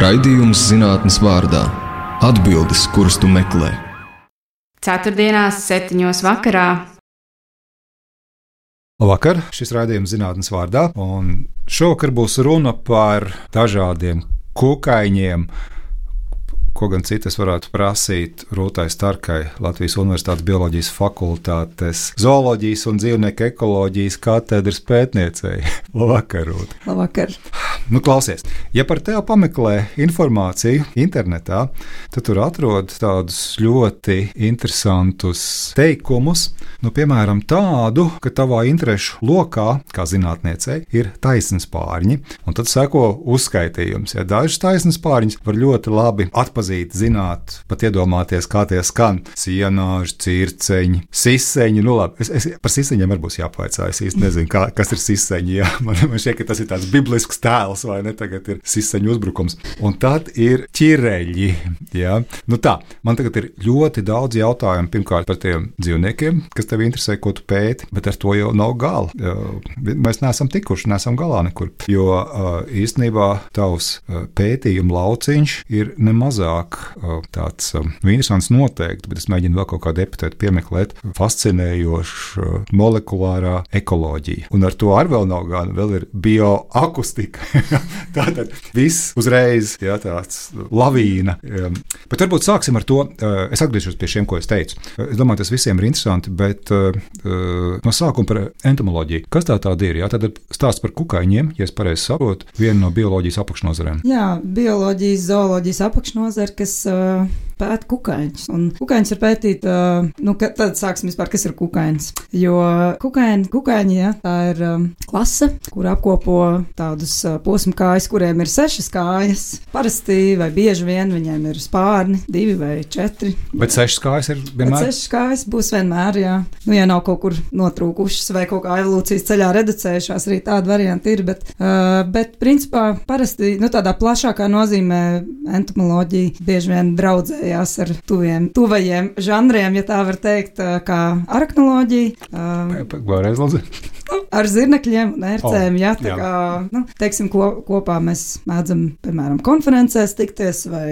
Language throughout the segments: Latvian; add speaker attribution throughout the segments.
Speaker 1: Raidījums zinātnes vārdā - atbildes, kuras tu meklē.
Speaker 2: Ceturtdienās, septiņos vakarā.
Speaker 3: Labvakar, šis raidījums zinātnes vārdā, un šovakar būs runa par dažādiem kukaiņiem, Ko gan citas varētu prasīt Rūtai Starkai, Latvijas Universitātes Bioloģijas fakultātes zooloģijas un dzīvnieku ekoloģijas katedras pētniecei. Labvakar, Rūta!
Speaker 4: Labvakar!
Speaker 3: Nu, klausies, ja par tevi pameklē informāciju internetā, tad tur atrod tādus ļoti interesantus teikumus, nu, piemēram, tādu, ka tavā interešu lokā, kā zinātniecei, ir taisnības pārņi, un tad seko uzskaitījums. Ja dažas taisnības pārņas var ļoti labi atpazīt atzīt, zināt, pat iedomāties, kā tie skan. Sienāži, circeņi, siseņi. Nu, labi, es, es par siseņiem arī būs jāpaicā. Es īsti nezinu, kā, kas ir siseņi. Jā. Man, man šķiet, ka tas ir tāds biblisks tēls, vai ne? Tagad ir siseņu uzbrukums. Un tad ir ķireļi. Jā. Nu tā, man tagad ir ļoti daudz jautājumu. Pirmkārt, par tiem dzīvniekiem, kas tev interesē, ko tu pēti, bet ar to jau nav gala. Mēs neesam tikuši, neesam galā nekur. Jo īstenībā tavs pētījuma lauciņš ir nemazāk vairāk tāds interesants noteikti, bet es mēģinu vēl kaut kādu epitētu piemeklēt. Fascinējoša molekulārā ekoloģija. Un ar to arī vēl nav gan, vēl ir bioakustika. Tātad viss uzreiz, jā, tāds lavīna. Bet varbūt sāksim ar to. Es atgriežos pie šiem, ko es teicu. Es domāju, tas visiem ir interesanti, bet no sākuma par entomoloģiju. Kas tā tāda ir? Jā, tad stāsts par kukaiņiem, ja es pareizi saprotu, viena no bioloģijas apakšnodarbiem.
Speaker 4: Jā, bioloģijas, zooloģijas apakšnodarbs nozara, kas pēta kukaiņus. Un kukaiņus var pētīt, uh, nu, tad sāksim vispār, kas ir kukaiņs. Jo kukaiņi, kukaiņi ja, tā ir um, klase, kur apkopo tādus uh, posmu kājas, kuriem ir sešas kājas. Parasti vai bieži vien viņiem ir spārni, divi vai četri.
Speaker 3: Bet sešas kājas ir vienmēr?
Speaker 4: Bet sešas kājas būs vienmēr, jā. Nu, ja nav kaut kur notrūkušas vai kaut kā evolūcijas ceļā reducējušās, arī tāda varianta ir. Bet, uh, bet principā parasti, nu, tādā plašākā nozīmē entomoloģija bieži vien draudzējās ar tuviem, tuvajiem žanriem, ja tā var teikt, kā arachnoloģija.
Speaker 3: Vēlreiz, lūdzu
Speaker 4: ar zirnekļiem un ērcēm. Oh, jā, tā jā. kā, nu, teiksim, ko, kopā mēs mēdzam, piemēram, konferencēs tikties, vai,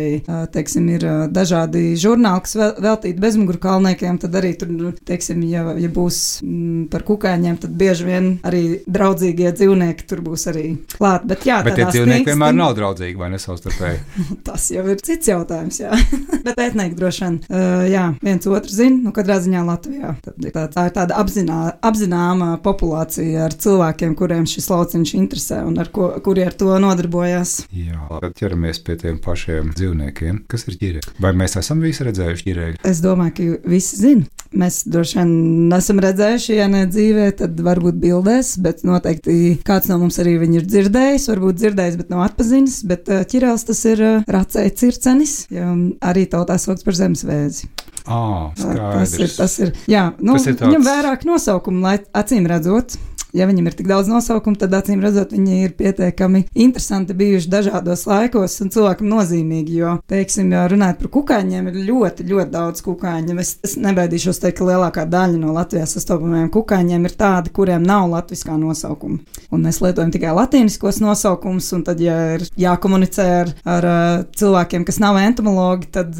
Speaker 4: teiksim, ir dažādi žurnāli, kas veltīti bezmuguru kalniekiem, tad arī tur, nu, teiksim, ja, ja būs m, mm, par kukaiņiem, tad bieži vien arī draudzīgie dzīvnieki tur būs arī klāt. Bet, jā,
Speaker 3: bet tie dzīvnieki stīkstim... vienmēr nav draudzīgi vai nesavstarpēji.
Speaker 4: Tas jau ir cits jautājums, bet pētnieki droši vien, uh, jā, viens otru zina, nu, katrā ziņā Latvijā. Tā, tā ir tāda apzinā, apzināma populācija komunikācija ar cilvēkiem, kuriem šis lauciņš interesē un ar ko, kuri ar to nodarbojās.
Speaker 3: Jā, tad ķeramies pie tiem pašiem dzīvniekiem. Kas ir ģireļi? Vai mēs esam visi redzējuši ģireļu?
Speaker 4: Es domāju, ka visi zina. Mēs droši vien nesam redzējuši, ja ne dzīvē, tad varbūt bildēs, bet noteikti kāds no mums arī viņu ir dzirdējis, varbūt dzirdējis, bet nav atpazinis. Bet ķirels tas ir racēja circenis, ja arī tautā saukts par zemesvēzi.
Speaker 3: Ah,
Speaker 4: tas ir, tas ir, jā, nu, tas ir tāds... viņam vairāk nosaukumu, lai acīm redzot ja viņam ir tik daudz nosaukumu, tad acīm redzot, viņi ir pietiekami interesanti bijuši dažādos laikos un cilvēkam nozīmīgi. Jo, teiksim, ja runājot par kukaiņiem, ir ļoti, ļoti daudz kukaiņu. Es, es nebaidīšos teikt, ka lielākā daļa no Latvijas sastopamajiem kukaiņiem ir tādi, kuriem nav latviskā nosaukuma. Un mēs lietojam tikai latīniskos nosaukumus, un tad, ja ir jākomunicē ar, ar cilvēkiem, kas nav entomologi, tad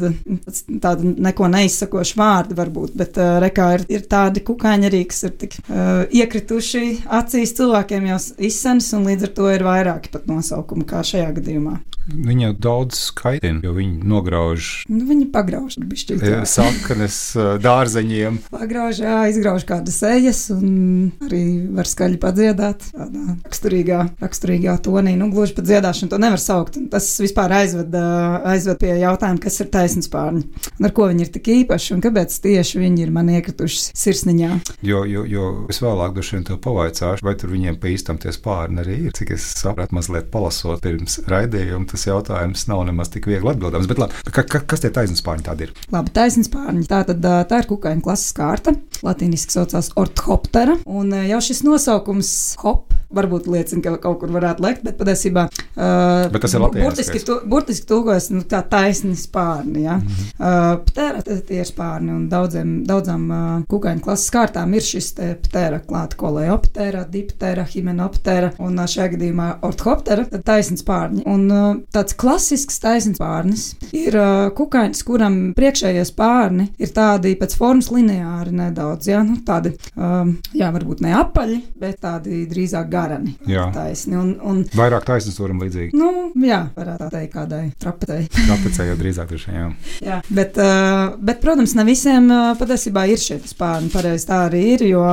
Speaker 4: tādi neko neizsakoši vārdi varbūt, bet uh, rekā ir, ir tādi kukaiņi arī, kas ir tik uh, iekrituši acīs cilvēkiem jau izsens, un līdz ar to ir vairāki pat nosaukumi kā šajā gadījumā.
Speaker 3: Viņa daudz skaitina, jo viņi nograuž.
Speaker 4: Nu, viņi pagrauž.
Speaker 3: E, saknes dārzeņiem.
Speaker 4: Pagrauž, jā, izgrauž kādas ejas, un arī var skaļi padziedāt tādā raksturīgā, raksturīgā tonī. Nu, gluži pat dziedāšanu to nevar saukt. Tas vispār aizved, aizved pie jautājuma, kas ir taisnības pārņi. Un ar ko viņi ir tik īpaši, un kāpēc tieši viņi ir man iekrituši sirsniņā.
Speaker 3: Jo, jo, jo es vēlāk droši vien to pavaicāju pavaicāšu, vai tur viņiem pa īstam tie spārni arī ir. Cik es sapratu, mazliet palasot pirms raidījuma, tas jautājums nav nemaz tik viegli atbildams. Bet labi, ka, ka, kas tie taisnības pārņi tādi ir?
Speaker 4: Labi, taisnības pārņi. Tā tad tā ir kukaiņa klases kārta. Latīniski saucās orthoptera. Un jau šis nosaukums hop varbūt liecina, ka kaut kur varētu lekt, bet patiesībā uh,
Speaker 3: bet tas ir
Speaker 4: burtiski, tu, burtiski tulkojas nu, kā taisni spārni. Ja? Mm -hmm. uh, ptēra tie ir spārni un daudziem, daudzām uh, kukaiņu klases kārtām ir šis ptēra klāta koleoptēra, diptēra, himenoptēra un uh, šajā gadījumā orthoptēra, tad taisni spārni. Un uh, tāds klasisks taisni spārnis ir uh, kukaiņš, kuram priekšējie spārni ir tādi pēc formas lineāri nedaudz, ja? nu, tādi, um, jā, varbūt ne apaļi, bet tādi drīzāk garani. Jā. Taisni. Un, un,
Speaker 3: Vairāk taisnstūram līdzīgi.
Speaker 4: Nu, jā, varētu tā teikt kādai trapecei.
Speaker 3: trapecei jau drīzāk tur šajā.
Speaker 4: jā, bet, uh, bet, protams, ne visiem uh, patiesībā ir šie spārni. Pareizi tā arī ir, jo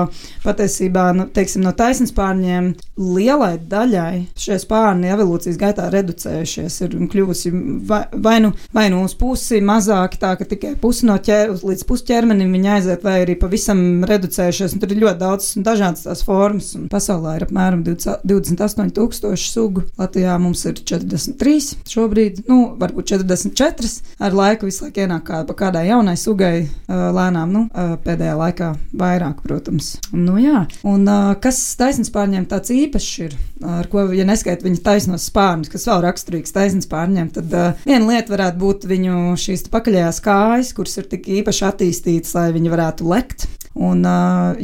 Speaker 4: patiesībā, nu, teiksim, no taisnas spārņiem lielai daļai šie spārni evolūcijas gaitā reducējušies ir un kļuvusi vai, vai, nu, vai nu uz pusi mazāk, tā ka tikai pusi no ķēdes līdz pusķermenim viņi aiziet, vai arī pavisam reducējušies. Tur ir ļoti daudz dažādas tās formas, un pasaulē ir apmēram 28,000 sugu. Latvijā mums ir 43 šobrīd, nu, varbūt 44. Ar laiku visu laiku ienāk kā, kādai jaunai sugai lēnām, nu, pēdējā laikā vairāk, protams. Nu, jā. un kas taisnības pārņem tāds īpašs ir, ar ko, ja neskait viņa taisnos spārnus, kas vēl raksturīgs taisnības pārņem, tad viena lieta varētu būt viņu šīs pakaļējās kājas, kuras ir tik īpaši attīstītas, lai viņi varētu lekt. Un,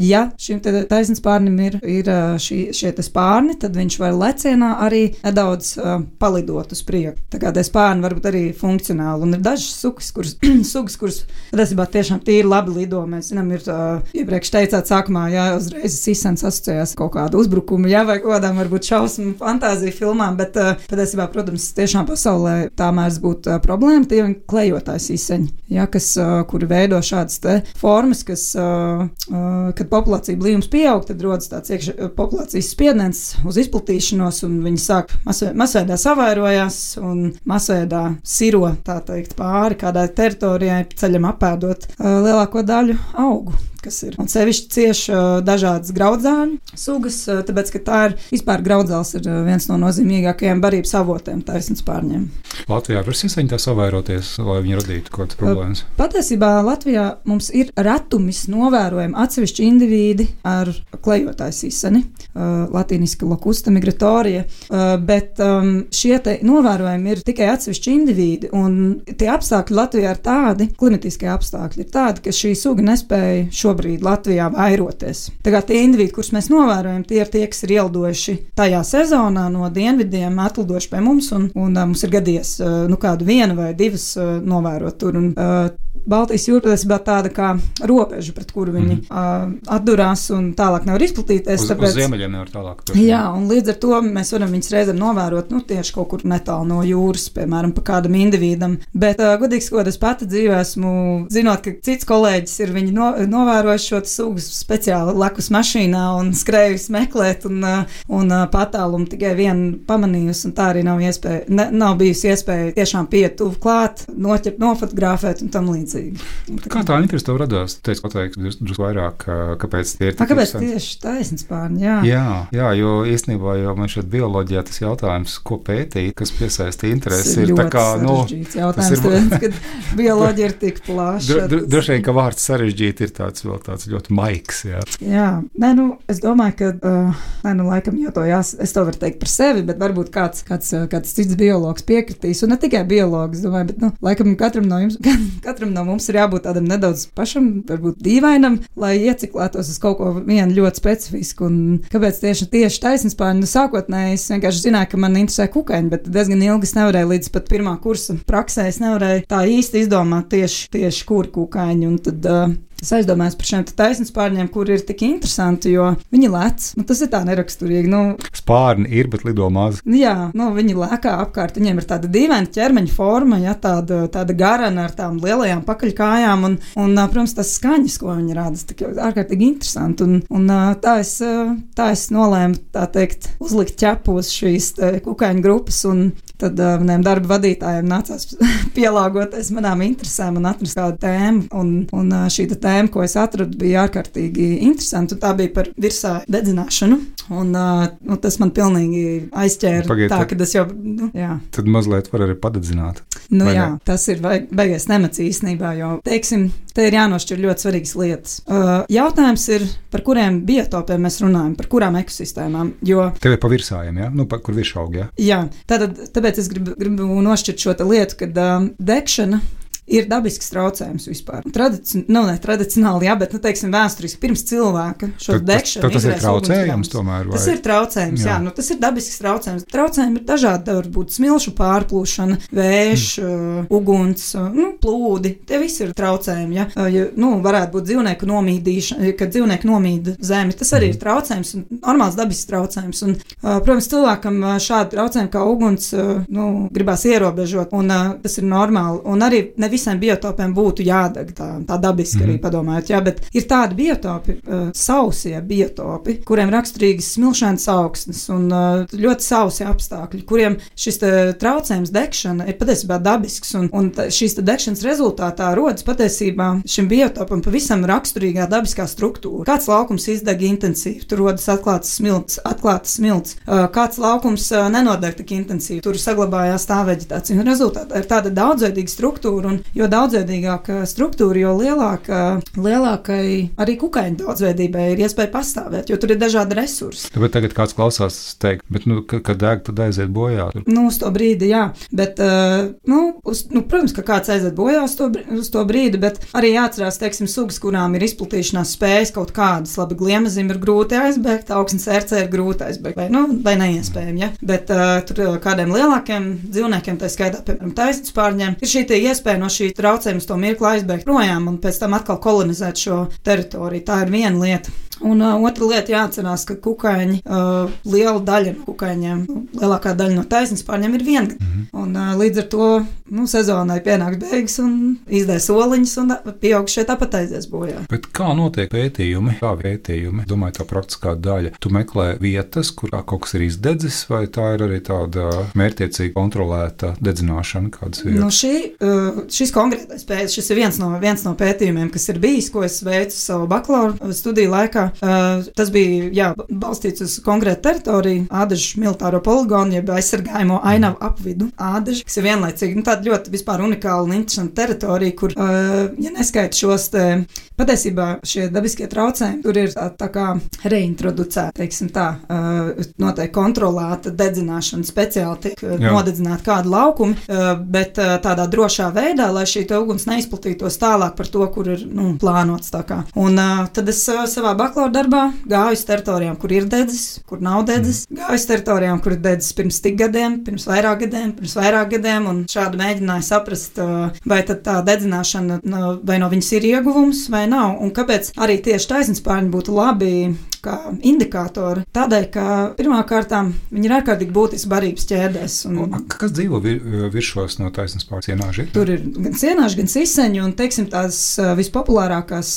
Speaker 4: ja šim taisnības pārnim ir, ir šī, šie spārni, tad viņš var lecienā arī nedaudz uh, palidot uz priekšu. Tā kā tie spārni var būt arī funkcionāli. Un ir dažas sugas, kuras, sugas, kuras patiesībā tiešām tīri labi lido. Mēs zinām, ir uh, iepriekš teicāt, sākumā, ja uzreiz sisens asociējās kaut kādu uzbrukumu, ja vai kaut kādām varbūt šausmu fantāziju filmām, bet uh, patiesībā, protams, tiešām pasaulē tā mēdz būt problēma. Tie ir klejotāji siseņi, ja, kas, kuri veido šādas formas, kas kad populācija blīvums pieaug, tad rodas tāds iekšā populācijas spiediens uz izplatīšanos, un viņi sāk masveidā savairojās un masveidā siro, tā teikt, pāri kādai teritorijai, ceļam apēdot lielāko daļu augu kas ir. Un sevišķi cieši dažādas graudzāļu sugas, tāpēc, ka tā ir vispār graudzāls ir viens no nozīmīgākajiem barības avotiem taisnības pārņiem.
Speaker 3: Latvijā var sisaņi tā savairoties, lai viņi radītu kaut kādas problēmas?
Speaker 4: Patiesībā Latvijā mums ir retumis novērojami atsevišķi indivīdi ar klejotāju sisani, latīniski lokusta migratorija, bet šie novērojumi ir tikai atsevišķi indivīdi, un tie apstākļi Latvijā ir tādi, klimatiskie apstākļi ir tādi, ka šī suga nespēja šo šobrīd Latvijā vairoties. Kā tie individi, kurus mēs novērojam, tie ir tie, kas ir ielidojuši tajā sezonā no dienvidiem, atlidojuši pie mums, un, un mums ir gadījies nu, kādu vienu vai divas novērot tur. Un, Baltijas jūra patiesībā tāda kā robeža, pret kuru viņi mm -hmm. uh, atdurās un tālāk nevar izplatīties.
Speaker 3: Uz, tāpēc, uz ziemeļiem nevar tālāk.
Speaker 4: Pēc, jā, un līdz ar to mēs varam viņus reizēm novērot nu, tieši kaut kur netālu no jūras, piemēram, pa kādam individam. Bet, uh, godīgi sakot, es pati dzīvē esmu, zinot, ka cits kolēģis ir viņu no, novērojuši šo sugu speciāli lekus mašīnā un skrējusi meklēt, un, uh, un uh, patālumu tikai vienu pamanījusi, un tā arī nav, iespēja, ne, nav bijusi iespēja tiešām piet tuvu klāt, noķert, nofotografēt un tam līdzīgi līdzīgi.
Speaker 3: Kā tā interese tev radās? Tu teici, pateiks drusku vairāk, kāpēc tie ir
Speaker 4: tā. Kāpēc tieši taisnības pārņi? Jā.
Speaker 3: jā, jā, jo īstenībā jau man šeit bioloģijā tas jautājums, ko pētīt, kas piesaista interesi,
Speaker 4: ir
Speaker 3: tā
Speaker 4: kā, nu, jautājums, ir, tāpēc, kad bioloģija ir tik plaša.
Speaker 3: Droši vien, ka vārds sarežģīti ir tāds vēl tāds ļoti maigs, jā.
Speaker 4: Jā, nē, nu, es domāju, ka, uh, nē, nu, laikam jau to jās, es to varu teikt par sevi, bet varbūt kāds, kāds, kāds cits biologs piekritīs, un ne tikai biologs, domāju, bet, nu, laikam katram no jums, katram no no mums ir jābūt tādam nedaudz pašam, varbūt dīvainam, lai ieciklētos uz kaut ko vienu ļoti specifisku. Un kāpēc tieši, tieši taisnības pārņem? Nu, sākotnēji es vienkārši zināju, ka man interesē kukaiņi, bet diezgan ilgi es nevarēju līdz pat pirmā kursa praksē, es nevarēju tā īsti izdomāt tieši, tieši kuri kukaiņi. Un tad uh, Es aizdomājos par šiem taisnības spārņiem, kur ir tik interesanti, jo viņi lec. Nu, tas ir tā neraksturīgi. Nu,
Speaker 3: Spārni ir, bet lido maz.
Speaker 4: Jā, nu, viņi lēkā apkārt. Viņiem ir tāda dīvaina ķermeņa forma, ja, tāda, tāda garana ar tām lielajām pakaļkājām. Un, un, protams, tas skaņas, ko viņi rāda, ir ārkārtīgi interesanti. Un, un tā, es, tā es nolēmu, tā teikt, uzlikt ķepu uz šīs kukaiņu grupas. Un tad maniem darba vadītājiem nācās pielāgoties manām interesēm un atrast kādu tēmu. Un, un šī tēma ko es atradu, bija ārkārtīgi interesanta. Tā bija par virsā dedzināšanu. Un, nu, tas man pilnīgi aizķēra. Pagaid, tā, ka tas jau. Nu, jā.
Speaker 3: Tad mazliet var arī padedzināt.
Speaker 4: Nu, jā, ne? tas ir beigas temats īstenībā, jo, teiksim, te ir jānošķir ļoti svarīgas lietas. Uh, jautājums ir, par kuriem biotopiem mēs runājam, par kurām ekosistēmām. Jo,
Speaker 3: Tev ir pa virsājiem, ja? nu, pa, kur viršaugi. Ja?
Speaker 4: Jā, tātad, tāpēc es gribu, gribu nošķirt šo lietu, ka uh, degšana ir dabisks traucējums vispār. Tradici nu, ne tradicionāli, jā, bet, nu, teiksim, vēsturiski pirms cilvēka šo tad, degšanu.
Speaker 3: Tas, tas ir traucējums tomēr. Vai?
Speaker 4: Tas ir traucējums, jā, jā nu, tas ir dabisks traucējums. Traucējumi ir dažādi, var būt smilšu pārplūšana, vējš, mm. uh, uguns, uh, nu, plūdi. Tie visi ir traucējumi, ja, uh, ja nu, varētu būt dzīvnieku nomīdīšana, kad dzīvnieki nomīda zemi. Tas arī mm. ir traucējums, normāls dabisks traucējums. Un, uh, protams, cilvēkam šādi traucējumi kā uguns, uh, nu, gribās ierobežot, un uh, tas ir normāli. Un arī ne visiem biotopiem būtu jādeg tā, tā dabiski mm. arī mhm. padomājot, jā, bet ir tādi biotopi, uh, sausie biotopi, kuriem raksturīgas smilšēnas augsnes un uh, ļoti sausi apstākļi, kuriem šis traucējums degšana ir patiesībā dabisks, un, un šīs degšanas rezultātā rodas patiesībā šim biotopam pavisam raksturīgā dabiskā struktūra. Kāds laukums izdeg intensīvi, tur rodas atklāts smilts, atklāts smilts, uh, kāds laukums uh, nenodeg tik intensīvi, tur saglabājās tā veģetācija, un rezultātā ir tāda daudzveidīga struktūra, un jo daudzveidīgāka struktūra, jo lielāka, lielākai arī kukaiņu daudzveidībai ir iespēja pastāvēt, jo tur ir dažādi resursi.
Speaker 3: Bet tagad kāds klausās, teikt, bet, nu, kad, deg, tad aiziet bojā.
Speaker 4: Nu, uz to brīdi, jā. Bet, uh, nu, uz, nu, protams, ka kāds aiziet bojā uz to, uz to brīdi, bet arī jāatcerās, teiksim, sugas, kurām ir izplatīšanās spējas kaut kādas, labi, gliemezim ir grūti aizbēgt, augsnes ērcē ir grūti aizbēgt, vai, nu, vai neiespējami, ja. Bet uh, tur kādiem lielākiem dzīvniekiem, tā skaitā, piemēram, taisnspārņiem, ir šī iespēja no šī traucējums to mirkli aizbēgt projām un pēc tam atkal kolonizēt šo teritoriju. Tā ir viena lieta. Un uh, otra lieta jāatcerās, ka kukaiņi, uh, liela daļa no kukaiņiem, nu, lielākā daļa no taisnības pārņem ir viena. Mm -hmm. Un uh, līdz ar to nu, sezonai pienāks beigas un izdēs soliņus, un pieaugšie tāpat aizies bojā.
Speaker 3: Bet kā notiek pētījumi? Kā pētījumi? Domāju, tā praktiskā daļa. Tu meklē vietas, kurā kaut kas ir izdedzis, vai tā ir arī tāda mērķiecīga kontrolēta dedzināšana kādas vietas?
Speaker 4: Nu, šī, uh, šis konkrētais pētījums, šis ir viens no, viens no pētījumiem, kas ir bijis, ko es veicu savu bakalaura studiju laikā. Uh, tas bija jā, balstīts uz konkrētu teritoriju, Ādažu militāro poligonu, jeb aizsargājamo ainavu apvidu. Ādaži, kas ir vienlaicīgi nu, tāda ļoti vispār unikāla un interesanta teritorija, kur, uh, ja neskaita šos te, patiesībā šie dabiskie traucējumi, tur ir tā, tā kā reintroducēta, teiksim tā, uh, noteikti kontrolēta dedzināšana, speciāli tiek uh, nodedzināta kāda laukuma, uh, bet uh, tādā drošā veidā, lai šī uguns neizplatītos tālāk par to, kur ir nu, plānots. Un uh, tad es uh, savā bakalaura bakalaura darbā gāju uz teritorijām, kur ir dedzis, kur nav dedzis. Mm. Gāju uz teritorijām, kur ir dedzis pirms tik gadiem, pirms vairāk gadiem, pirms vairāk gadiem, un šādi mēģināju saprast, vai tā dedzināšana, vai no viņas ir ieguvums vai nav, un kāpēc arī tieši taisnspārņi būtu labi kā indikātori. Tādēļ, ka pirmkārt viņi ir ārkārtīgi būtiski barības ķēdēs. Un,
Speaker 3: un, kas dzīvo vir, virsos no taisnības pāri sienāži?
Speaker 4: Tur ir gan sienāži, gan siseņi, un teiksim, tās vispopulārākās,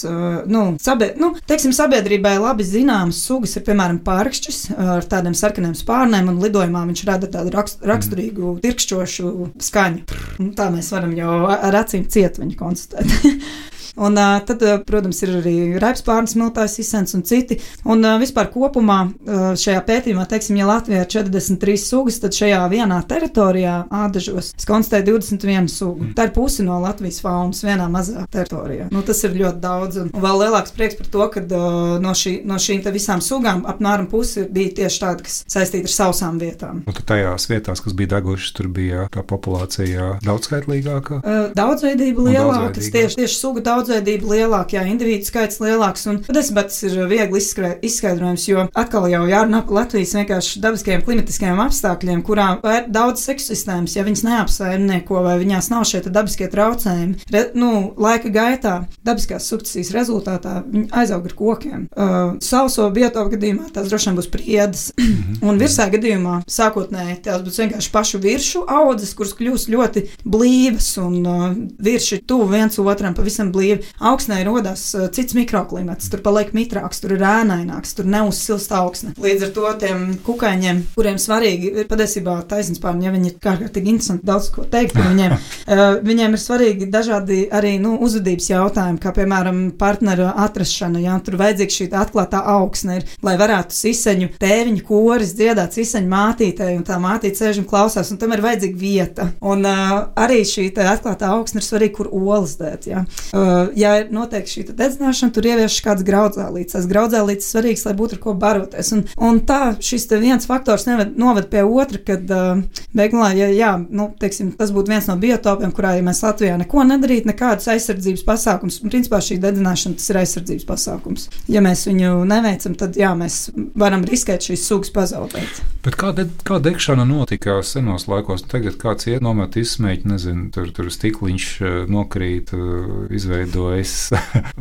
Speaker 4: nu, sabie, nu, teiksim, sabiedrībai labi zināmas sugas ir piemēram pārkšķis ar tādiem sarkaniem spārniem, un lidojumā viņš rada tādu rakst, raksturīgu, mm. tirkšķošu skaņu. Un tā mēs varam jau ar acīm ciet viņu konstatēt. Un uh, tad, uh, protams, ir arī raibspārnas miltājs, izsens un citi. Un uh, vispār kopumā uh, šajā pētījumā, teiksim, ja Latvijā ir 43 sugas, tad šajā vienā teritorijā, ādažos, konstatēja 21 sugu. Tā ir pusi no Latvijas faunas vienā mazā teritorijā. Nu, tas ir ļoti daudz. Un, vēl lielāks prieks par to, ka uh, no, šī, no šīm visām sugām apmēram pusi bija tieši tāda, kas saistīta ar sausām vietām.
Speaker 3: Tad tajās vietās, kas bija degušas, tur bija tā populācija daudzskaitlīgāka?
Speaker 4: Uh, daudzveidība lielāka, tieši, tieši sugu daudz daudzveidība lielāka, jā, individu skaits lielāks. Un patiesībā tas ir viegli izskaidrojams, jo atkal jau jārunā par Latvijas vienkārši dabiskajiem klimatiskajiem apstākļiem, kurām ir daudz ekosistēmas, ja viņas neapsaimnieko vai viņās nav šie dabiskie traucējumi. Re, nu, laika gaitā dabiskās sukcesijas rezultātā viņi aizaug ar kokiem. Uh, sauso biotopu gadījumā tās droši vien būs priedes, mhm. un virsā gadījumā sākotnēji tās būs vienkārši pašu virsmu audzes, kuras kļūs ļoti blīvas un uh, virši tuvu viens otram pavisam blīvi respektīvi, augsnē rodas cits mikroklimats, tur paliek mitrāks, tur ir ēnaināks, tur neuzsilst augsne. Līdz ar to tiem kukaiņiem, kuriem svarīgi ir patiesībā taisnspārni, ja viņi ir kārtīgi interesanti daudz ko teikt par viņiem, viņiem ir svarīgi dažādi arī nu, uzvedības jautājumi, kā piemēram partneru atrašana, jā, tur vajadzīga šī atklātā augsne, ir, lai varētu siseņu tēviņu koris dziedāt siseņu mātītei, un tā mātīte sēž un klausās, un tam ir vajadzīga vieta. Un uh, arī šī atklātā augsne ir svarīga, kur olas dēt. Ja, uh, ja ir noteikti šī dedzināšana, tur ievieš kāds graudzēlīts. Tas graudzēlīts svarīgs, lai būtu ar ko baroties. Un, un tā šis viens faktors neved, noved pie otra, kad uh, beigumā, ja jā, nu, teiksim, tas būtu viens no biotopiem, kurā ja mēs Latvijā neko nedarītu, nekādus aizsardzības pasākums. Principā šī dedzināšana tas ir aizsardzības pasākums. Ja mēs viņu neveicam, tad jā, mēs varam riskēt šīs sugas pazaudēt.
Speaker 3: Bet kā, de, kā degšana notika senos laikos? Tagad kāds iet nomet izsmēķi, nezinu, tur, tur stikliņš nokrīt, eh, izveidojas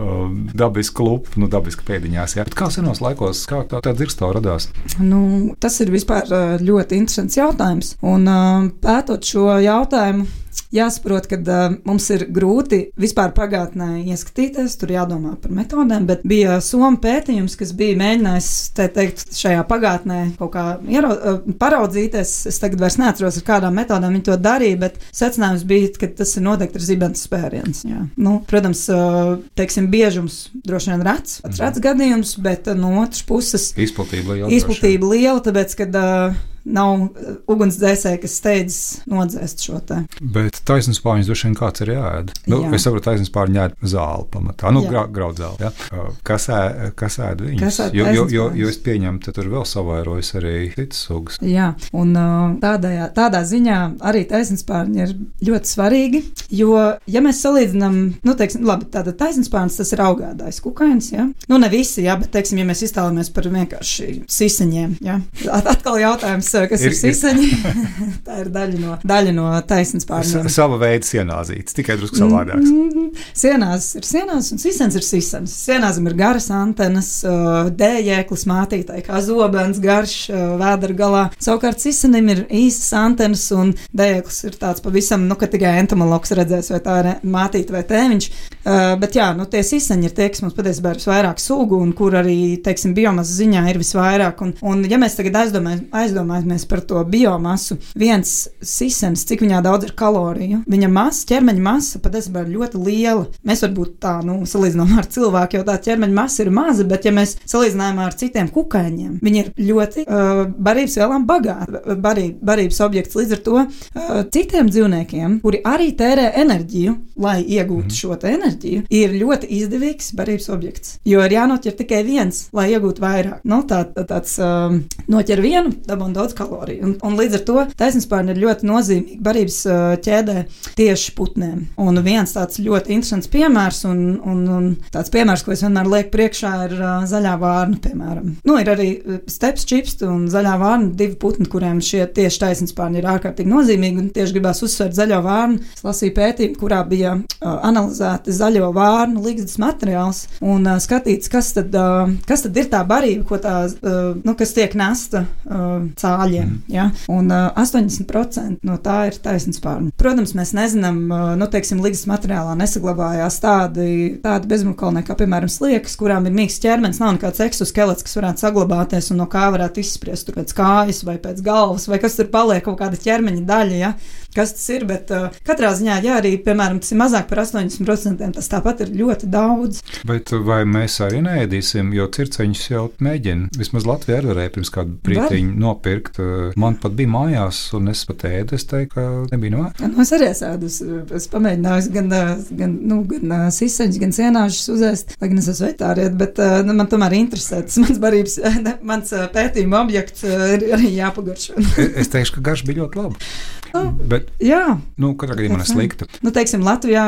Speaker 3: dabisku klupu, nu, dabiski pēdiņās. Jā. Bet kā senos laikos, kā tā, tā dzirkstā radās?
Speaker 4: Nu, tas ir vispār ļoti interesants jautājums. Un pētot šo jautājumu, jāsaprot, ka uh, mums ir grūti vispār pagātnē ieskatīties, tur jādomā par metodēm, bet bija Somijas pētījums, kas bija mēģinājis teikt, šajā pagātnē kaut kā iero, uh, paraudzīties. Es tagad vairs neatceros, ar kādām metodēm viņi to darīja, bet secinājums bija, ka tas ir noteikti ir zibens spēriens. Jā. Nu, protams, uh, teiksim, biežums droši vien rets, pats rets gadījums, bet uh, no otras puses
Speaker 3: izplatība liela.
Speaker 4: Izplatība liela, tāpēc, kad uh, nav uh, ugunsdzēsēji, kas steidzas nodzēst šo te.
Speaker 3: Bet taisnības pārņus droši vien kāds ir jāēd. Nu, jā. Es saprotu, taisnības pārņu ēd zāli pamatā, nu, gra, graudzāli. Ja? Uh, kas, ē, kas ēd viņus? Kas ēd jo, jo, jo, jo es pieņemu, ka tur vēl savairojas arī citas sugas.
Speaker 4: Jā, un tādajā, tādā ziņā arī taisnības pārņi ir ļoti svarīgi, jo, ja mēs salīdzinām, nu, teiksim, labi, tāda taisnības pārņas tas ir augādājs kukainis, ja? Nu, ne visi, jā, bet, teiksim, ja mēs iztēlamies par vienkārši siseņiem, jā. At, atkal jautājums, kas ir, ir siseņi. tā ir daļa no, daļa no taisnas pārņēmuma.
Speaker 3: Sava veida sienāzītes, tikai drusku savādāks. Mm,
Speaker 4: sienās ir sienās un sisens ir sisens. Sienāzim ir garas antenas, dējēklis mātītāji, kā zobens garš vēdera galā. Savukārt sisenim ir īsas antenas un dējēklis ir tāds pavisam, nu, ka tikai entomologs redzēs, vai tā ir mātīta vai tēviņš. Bet jā, nu tie siseņi ir tie, kas mums patiesībā ir visvairāk sugu un kur arī, teiksim, biomasas ziņā ir visvairāk. Un, un ja mēs tagad aizdomājamies, aizdomājamies aizdomājamies par to biomasu, viens sisens, cik viņā daudz ir kaloriju, viņa masa, ķermeņa masa patiesībā ir ļoti liela. Mēs varbūt tā, nu, salīdzinām ar cilvēku, jo tā ķermeņa masa ir maza, bet ja mēs salīdzinām ar citiem kukaiņiem, viņi ir ļoti uh, barības vielām bagāti, barīb, barības objekts. Līdz ar to uh, citiem dzīvniekiem, kuri arī tērē enerģiju, lai iegūtu mm. šo enerģiju, ir ļoti izdevīgs barības objekts. Jo ir jānoķer tikai viens, lai iegūtu vairāk. Nu, tā, tā, tāds um, noķer vienu, dabū daudz kaloriju. Un, un līdz ar to taisnspārni ir ļoti nozīmīga barības ķēdē tieši putniem. Un viens tāds ļoti interesants piemērs, un, un, un tāds piemērs, ko es vienmēr lieku priekšā, ir zaļā vārna, piemēram. Nu, ir arī steps čips un zaļā vārna, divi putni, kuriem šie tieši taisnspārni ir ārkārtīgi nozīmīgi. Un tieši gribās uzsvērt zaļo vārnu. Es lasīju pētījumu, kurā bija uh, analizēti zaļo vārnu līgzdas materiāls un uh, skatīts, kas tad, uh, kas tad ir tā barība, ko tā, uh, nu, kas tiek nesta uh, caur zāļiem. Mm. Ja? Un uh, 80% no tā ir taisnība spārni. Protams, mēs nezinām, uh, nu, teiksim, līgas materiālā nesaglabājās tādi, tādi bezmukalnieki, kā piemēram sliekas, kurām ir mīksts ķermenis, nav nekāds eksoskelets, kas varētu saglabāties un no kā varētu izspriest tur pēc kājas vai pēc galvas, vai kas tur paliek kaut kāda ķermeņa daļa. Ja? kas tas ir. Bet uh, katrā ziņā, ja arī piemēram, tas ir mazāk par 80%, tas tāpat ir ļoti daudz.
Speaker 3: Bet vai mēs arī neēdīsim, jo circeņus jau mēģina? Vismaz Latvijā arī varēja pirms kādu brīdiņu nopirkt. Uh, man pat bija mājās, un es pat ēdu. Es teiktu, ka nebija no
Speaker 4: vērts. Nu, es arī esmu ēdus. Es pamēģināju gan, uh, gan, nu, gan siseņus, gan cienāšus uzēst, lai gan es esmu vetāriet, bet nu, man tomēr interesē. Tas mans barības, mans pētījuma objekts ir arī jāpagaršo.
Speaker 3: es teikšu, ka garš bija ļoti labi. Nu, bet,
Speaker 4: jā,
Speaker 3: nu, katrā gadījumā ir slikta.
Speaker 4: Nu, teiksim, Latvijā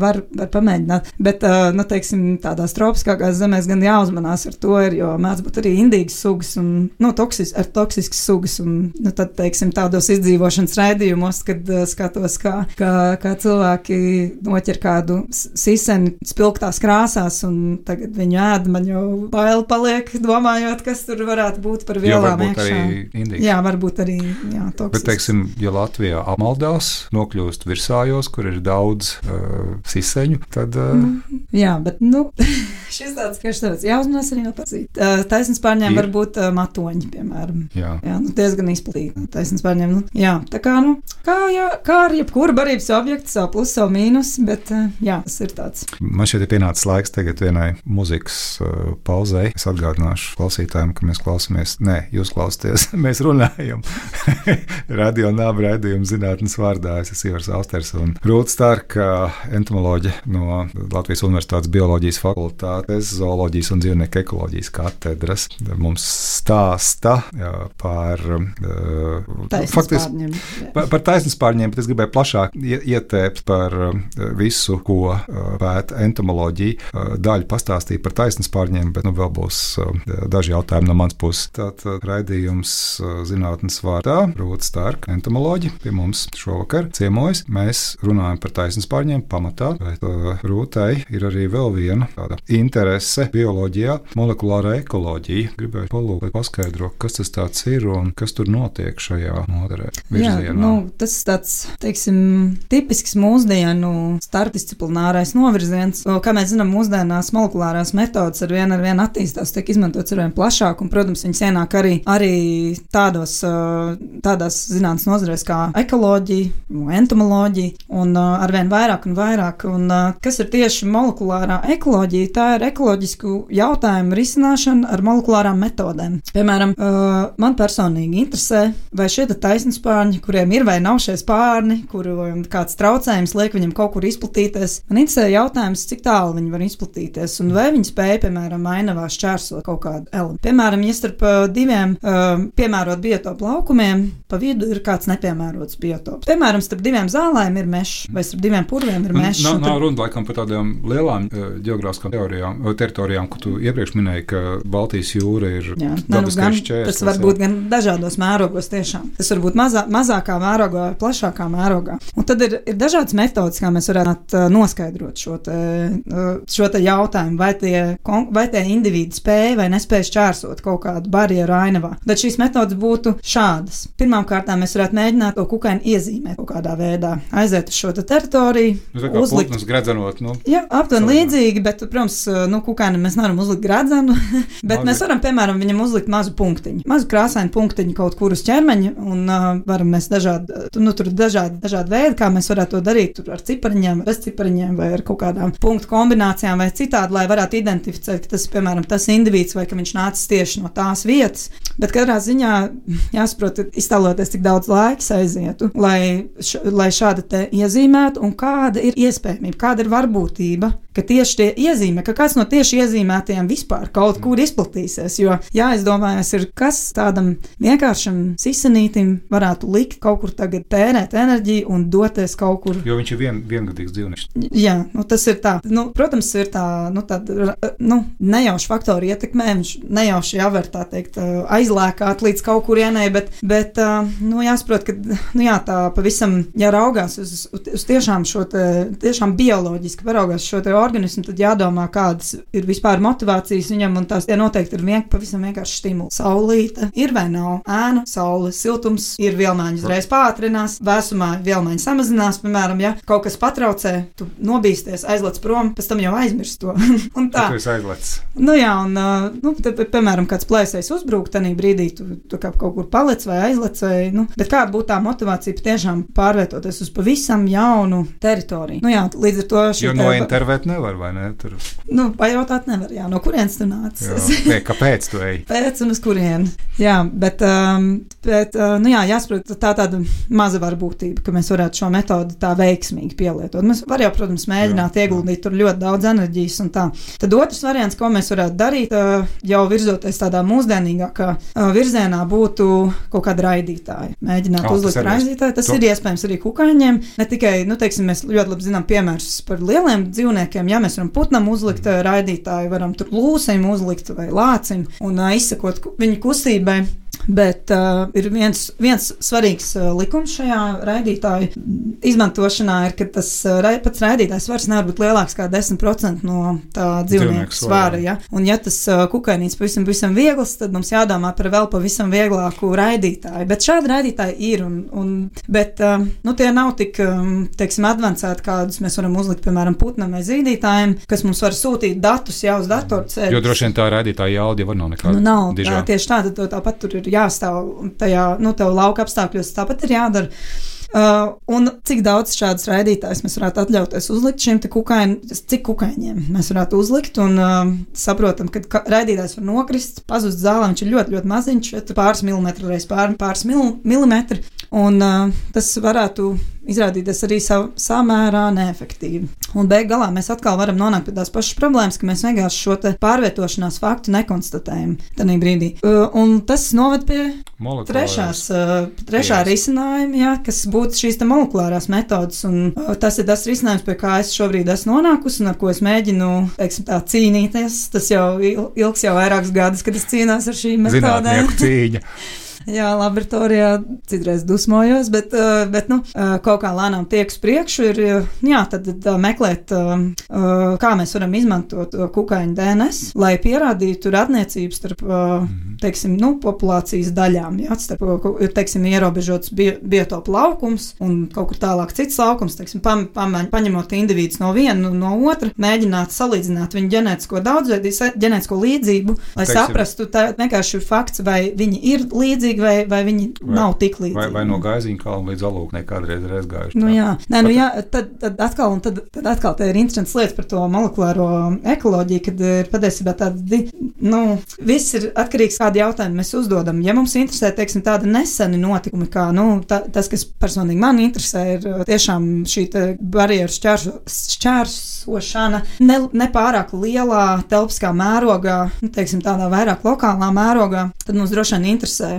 Speaker 4: var, var pamēģināt, bet, nu, teiksim, tādās tropiskākās zemēs gan jāuzmanās ar to, ir, jo mēdz būt arī indīgas sugas un, nu, toksis, ar toksiskas sugas, un, nu, tad, teiksim, tādos izdzīvošanas raidījumos, kad skatos, kā, kā, kā cilvēki noķer kādu siseni spilgtās krāsās, un tagad viņu ēd, man jau bail paliek, domājot, kas tur varētu būt par vielām
Speaker 3: iekšā. Jā, varbūt arī
Speaker 4: indīgas. Jā, varbūt arī, jā, toksiskas.
Speaker 3: Bet, teiksim, ja Latvijā apmaldās, nokļūst virsājos, kur ir daudz uh, siseņu, tad. Uh,
Speaker 4: mm, jā, bet nu, šis tāds, ka šis jāuzmanās arī nepazīt. Uh, taisnības pārņēma var būt uh, matoņi, piemēram. Jā, jā nu, diezgan izplatīti. Taisnības pārņēma, nu, jā, tā kā, nu, kā, jā, kā ar jebkuru barības objektu, savu plusu, savu mīnusu, bet uh, jā, tas ir tāds.
Speaker 3: Man šeit ir pienācis laiks tagad vienai muzikas uh, pauzei. Es atgādināšu klausītājiem, ka mēs klausāmies, nē, jūs klausāties, mēs runājam. Radio nāba raidījuma zinātnes vārdā. Es esmu Ivars Austers un Rūta Starka, entomoloģe no Latvijas Universitātes bioloģijas fakultātes, zooloģijas un dzīvnieku ekoloģijas katedras. Mums stāsta par,
Speaker 4: faktiski,
Speaker 3: par, par taisnības pārņēmu, bet es gribēju plašāk ietēpt par visu, ko pēta entomoloģija. Daļu pastāstīja par taisnības pārņēmu, bet nu, vēl būs daži jautājumi no manas puses. Tātad raidījums zinātnes vārdā Rūta Stārka, entomoloģi, pie mums šovakar ciemojas. Mēs runājam par taisnības pārņēmu pamatā, bet uh, Rūtai ir arī vēl viena tāda interese bioloģijā, molekulārā ekoloģija. Gribēju palūgt, paskaidro, kas tas ir un kas tur notiek šajā nodarē.
Speaker 4: Jā, nu, tas tāds, teiksim, tipisks mūsdienu starpdisciplinārais novirziens. Kā mēs zinām, mūsdienās molekulārās metodas ar vienu ar vienu attīstās, tiek izmantotas ar vien plašāk, un, protams, viņas ienāk arī, arī tādos, tādās zinātnes nozarēs kā ekoloģija, entomoloģija, un ar vien vairāk un vairāk. Un, kas ir tieši molekulārā ekoloģija? Tā ir ekoloģisku jautājumu risināšana ar molekulārām metodēm. Piemēram, man personīgi interesē, vai šie taisnspārņi, kuriem ir vai nav šie spārni, kuriem kāds traucējums liek viņam kaut kur izplatīties, man interesē jautājums, cik tālu viņi var izplatīties un vai viņi spēja, piemēram, ainavā šķērsot kaut kādu elementu. Piemēram, ja starp diviem piemērot biotopu laukumiem, pa vidu ir kāds nepiemērots biotops. Piemēram, starp diviem zālēm ir mežs, vai starp diviem purviem ir mežs.
Speaker 3: Nav, nav runa laikam par tādām lielām uh, geogrāfiskām teorijām, teritorijām, ko tu iepriekš minēji, ka Baltijas jūra ir Jā, ne, nu, gan, šķērs,
Speaker 4: tas var būt gan dažādos mērogos tiešām. Tas var būt mazā, mazākā mērogā, plašākā mērogā. Un tad ir, ir dažādas metodas, kā mēs varētu uh, noskaidrot šo, te, šo te jautājumu, vai tie, vai tie individi spēja vai nespēja šķērsot kaut kādu barjeru ainavā. Tad šīs metodas būtu šādas. Pirmkārt, mēs varētu mēģināt to kukaini iezīmēt kaut kādā veidā, aiziet uz šo te teritoriju,
Speaker 3: nu, uzlikt gredzenot. Nu,
Speaker 4: Jā, aptuveni līdzīgi, bet, protams, nu, kukaini mēs nevaram uzlikt gredzenu, bet Mazi. mēs varam, piemēram, viņam uzlikt mazu punktiņu, mazu krāsainu punktiņu kaut kur uz ķermeņa, un uh, varam mēs dažādi, nu, tur dažādi, dažādi veidi, kā mēs varētu to darīt, tur ar cipariņiem, bez cipariņiem, vai ar kaut kādām punktu kombinācijām, vai citādi, lai varētu identificēt, ka tas, piemēram, tas indivīds, vai ka viņš nācis tieši no tās vietas. Bet katrā ziņā jāsaprot, iztēloties, cik daudz laika aizietu, lai, š, lai šādi te iezīmētu, un kāda ir iespējamība, kāda ir varbūtība, ka tieši tie iezīmē, ka kāds no tieši iezīmētajiem vispār kaut kur izplatīsies. Jo jāizdomājas, ir, kas tādam vienkāršam sisenītim varētu likt kaut kur tagad tērēt enerģiju un doties kaut kur.
Speaker 3: Jo viņš ir vien, viengadīgs dzīvnieks.
Speaker 4: Jā, nu, tas ir tā. Nu, protams, ir tā, nu, tāda nu, nejauša faktora ietekmē. Viņš nejauši jāver tā teikt aizlēkāt līdz kaut kurienai, bet, bet nu, jāsaprot, ka nu, jā, tā pavisam jāraugās uz, uz tiešām šo te, tiešām bioloģiski paraugās šo te organismu, tad jādomā, kādas ir vispār motivācijas viņam, un tās tie noteikti ir vien, pavisam vienkārši stimuli. Saulīte ir vai nav ēna, saules siltums, ir vielmaiņa uzreiz pātrinās, vēsumā vielmaiņa samazinās, piemēram, ja kaut kas patraucē, tu nobīsties, aizlec prom, pēc tam jau aizmirst to. un tā.
Speaker 3: Tu esi aizlecis.
Speaker 4: Nu jā, un, nu, te, piemēram, kāds plēsējs uzbrūk, tad brīdī tu, tu kā kaut kur paliec vai aizlec, vai, nu, bet kāda būtu tā motivācija patiešām pārvietoties uz pavisam jaunu teritoriju? Nu jā, līdz ar to
Speaker 3: šī. Jo no intervēt nevar, vai ne? Tur...
Speaker 4: Nu, pajautāt nevar, jā, no kurienes tu nāc?
Speaker 3: Jā, kāpēc tu ej?
Speaker 4: Pēc un uz kurieni. Jā, bet, um, bet uh, nu jā, jāsaprot, tā tāda maza varbūtība, ka mēs varētu šo metodi tā veiksmīgi pielietot. Mēs varam protams, mēģināt jā, ieguldīt jā. tur ļoti daudz enerģijas un tā. Tad otrs variants, ko mēs varētu darīt, uh, jau virzoties tādā mūsdienīgākā uh, virzienā, būtu kaut kāda raidītāja. Mēģināt uzlikt raidītāju. Tas to... ir iespējams arī kukaiņiem. Ne tikai, nu, teiksim, mēs ļoti labi zinām piemērus par lieliem dzīvniekiem. Ja mēs varam putnam uzlikt mm. raidītāju, varam tur lūsim uzlikt vai lācim un uh, izsakot viņu kustībai. Bet uh, ir viens, viens svarīgs uh, likums šajā raidītāju izmantošanā, ir, ka tas uh, pats raidītājs svars nevar būt lielāks kā 10% no tā dzīvnieku svāra. Ja? Un, ja tas uh, kukainīts pavisam, pavisam viegls, tad mums jādomā par vēl pavisam vieglāku raidītāju. Bet šādi raidītāji ir, un, un, bet uh, nu, tie nav tik, um, teiksim, advancēti, kādus mēs varam uzlikt, piemēram, putnam vai zīdītājiem, kas mums var sūtīt datus jau uz datoru ceļu.
Speaker 3: Jo droši vien tā raidītāja jauda jau nav nekāda.
Speaker 4: Nu, nav, dižā. tā, tieši tā, tad tāpat tur ir jāstāv tajā, nu, tev lauka apstākļos, tāpat ir jādara. Uh, un cik daudz šādas raidītājas mēs varētu atļauties uzlikt šiem kukaiņiem, cik kukaiņiem mēs varētu uzlikt. Un uh, saprotam, ka raidītājs var nokrist, pazust zālē, viņš ir ļoti, ļoti maziņš, pāris milimetru reizes pār, pāris mil, milimetri. Un uh, tas varētu izrādīties arī sav, samērā neefektīvi. Un beig galā mēs atkal varam nonākt pie tās pašas problēmas, ka mēs vienkārši šo pārvietošanās faktu nekonstatējam tajā brīdī. Uh, un tas noved pie trešās, uh, trešā Yes. risinājuma, jā, kas būtu šīs molekulārās metodas. Un, uh, tas ir tas risinājums, pie kā es šobrīd esmu nonākusi un ar ko es mēģinu teiksim, tā, cīnīties. Tas jau ilgs jau vairākus gadus, kad es cīnos ar šīm metodēm. Jā, laboratorijā citreiz dusmojos, bet, uh, bet nu, uh, kaut kā lēnām tiek uz priekšu. Ir uh, jā, tad, tad meklēt, kā mēs varam izmantot kukaiņu DNS, lai pierādītu radniecības starp mhm. teiksim, nu, populācijas daļām. Jā, starp, ir teiksim, ierobežots biotopu laukums un kaut kur tālāk cits laukums. Teiksim, pam, pam, paņemot individus no viena no, no otra, mēģināt salīdzināt viņu ģenētisko daudzveidību, ģenētisko līdzību, lai teiksim, saprastu, tā vienkārši ir fakts, vai viņi ir līdzīgi līdzīgi, vai, vai viņi vai, nav tik līdzīgi.
Speaker 3: Vai, vai no gaiziņa kalna līdz alūknē kādreiz ir aizgājuši.
Speaker 4: Nu, jā, Nē, nu, jā tad, tad atkal, tad, tad atkal ir interesants lietas par to molekulāro ekoloģiju, kad ir patiesībā tāda, nu, viss ir atkarīgs kādu jautājumu mēs uzdodam. Ja mums interesē, teiksim, tāda neseni notikumi, kā, nu, tā, tas, kas personīgi man interesē, ir tiešām šī barjeru šķērso, šķērsošana ne, ne pārāk lielā telpiskā mērogā, nu, teiksim, tādā vairāk lokālā mērogā, tad mums droši vien interesē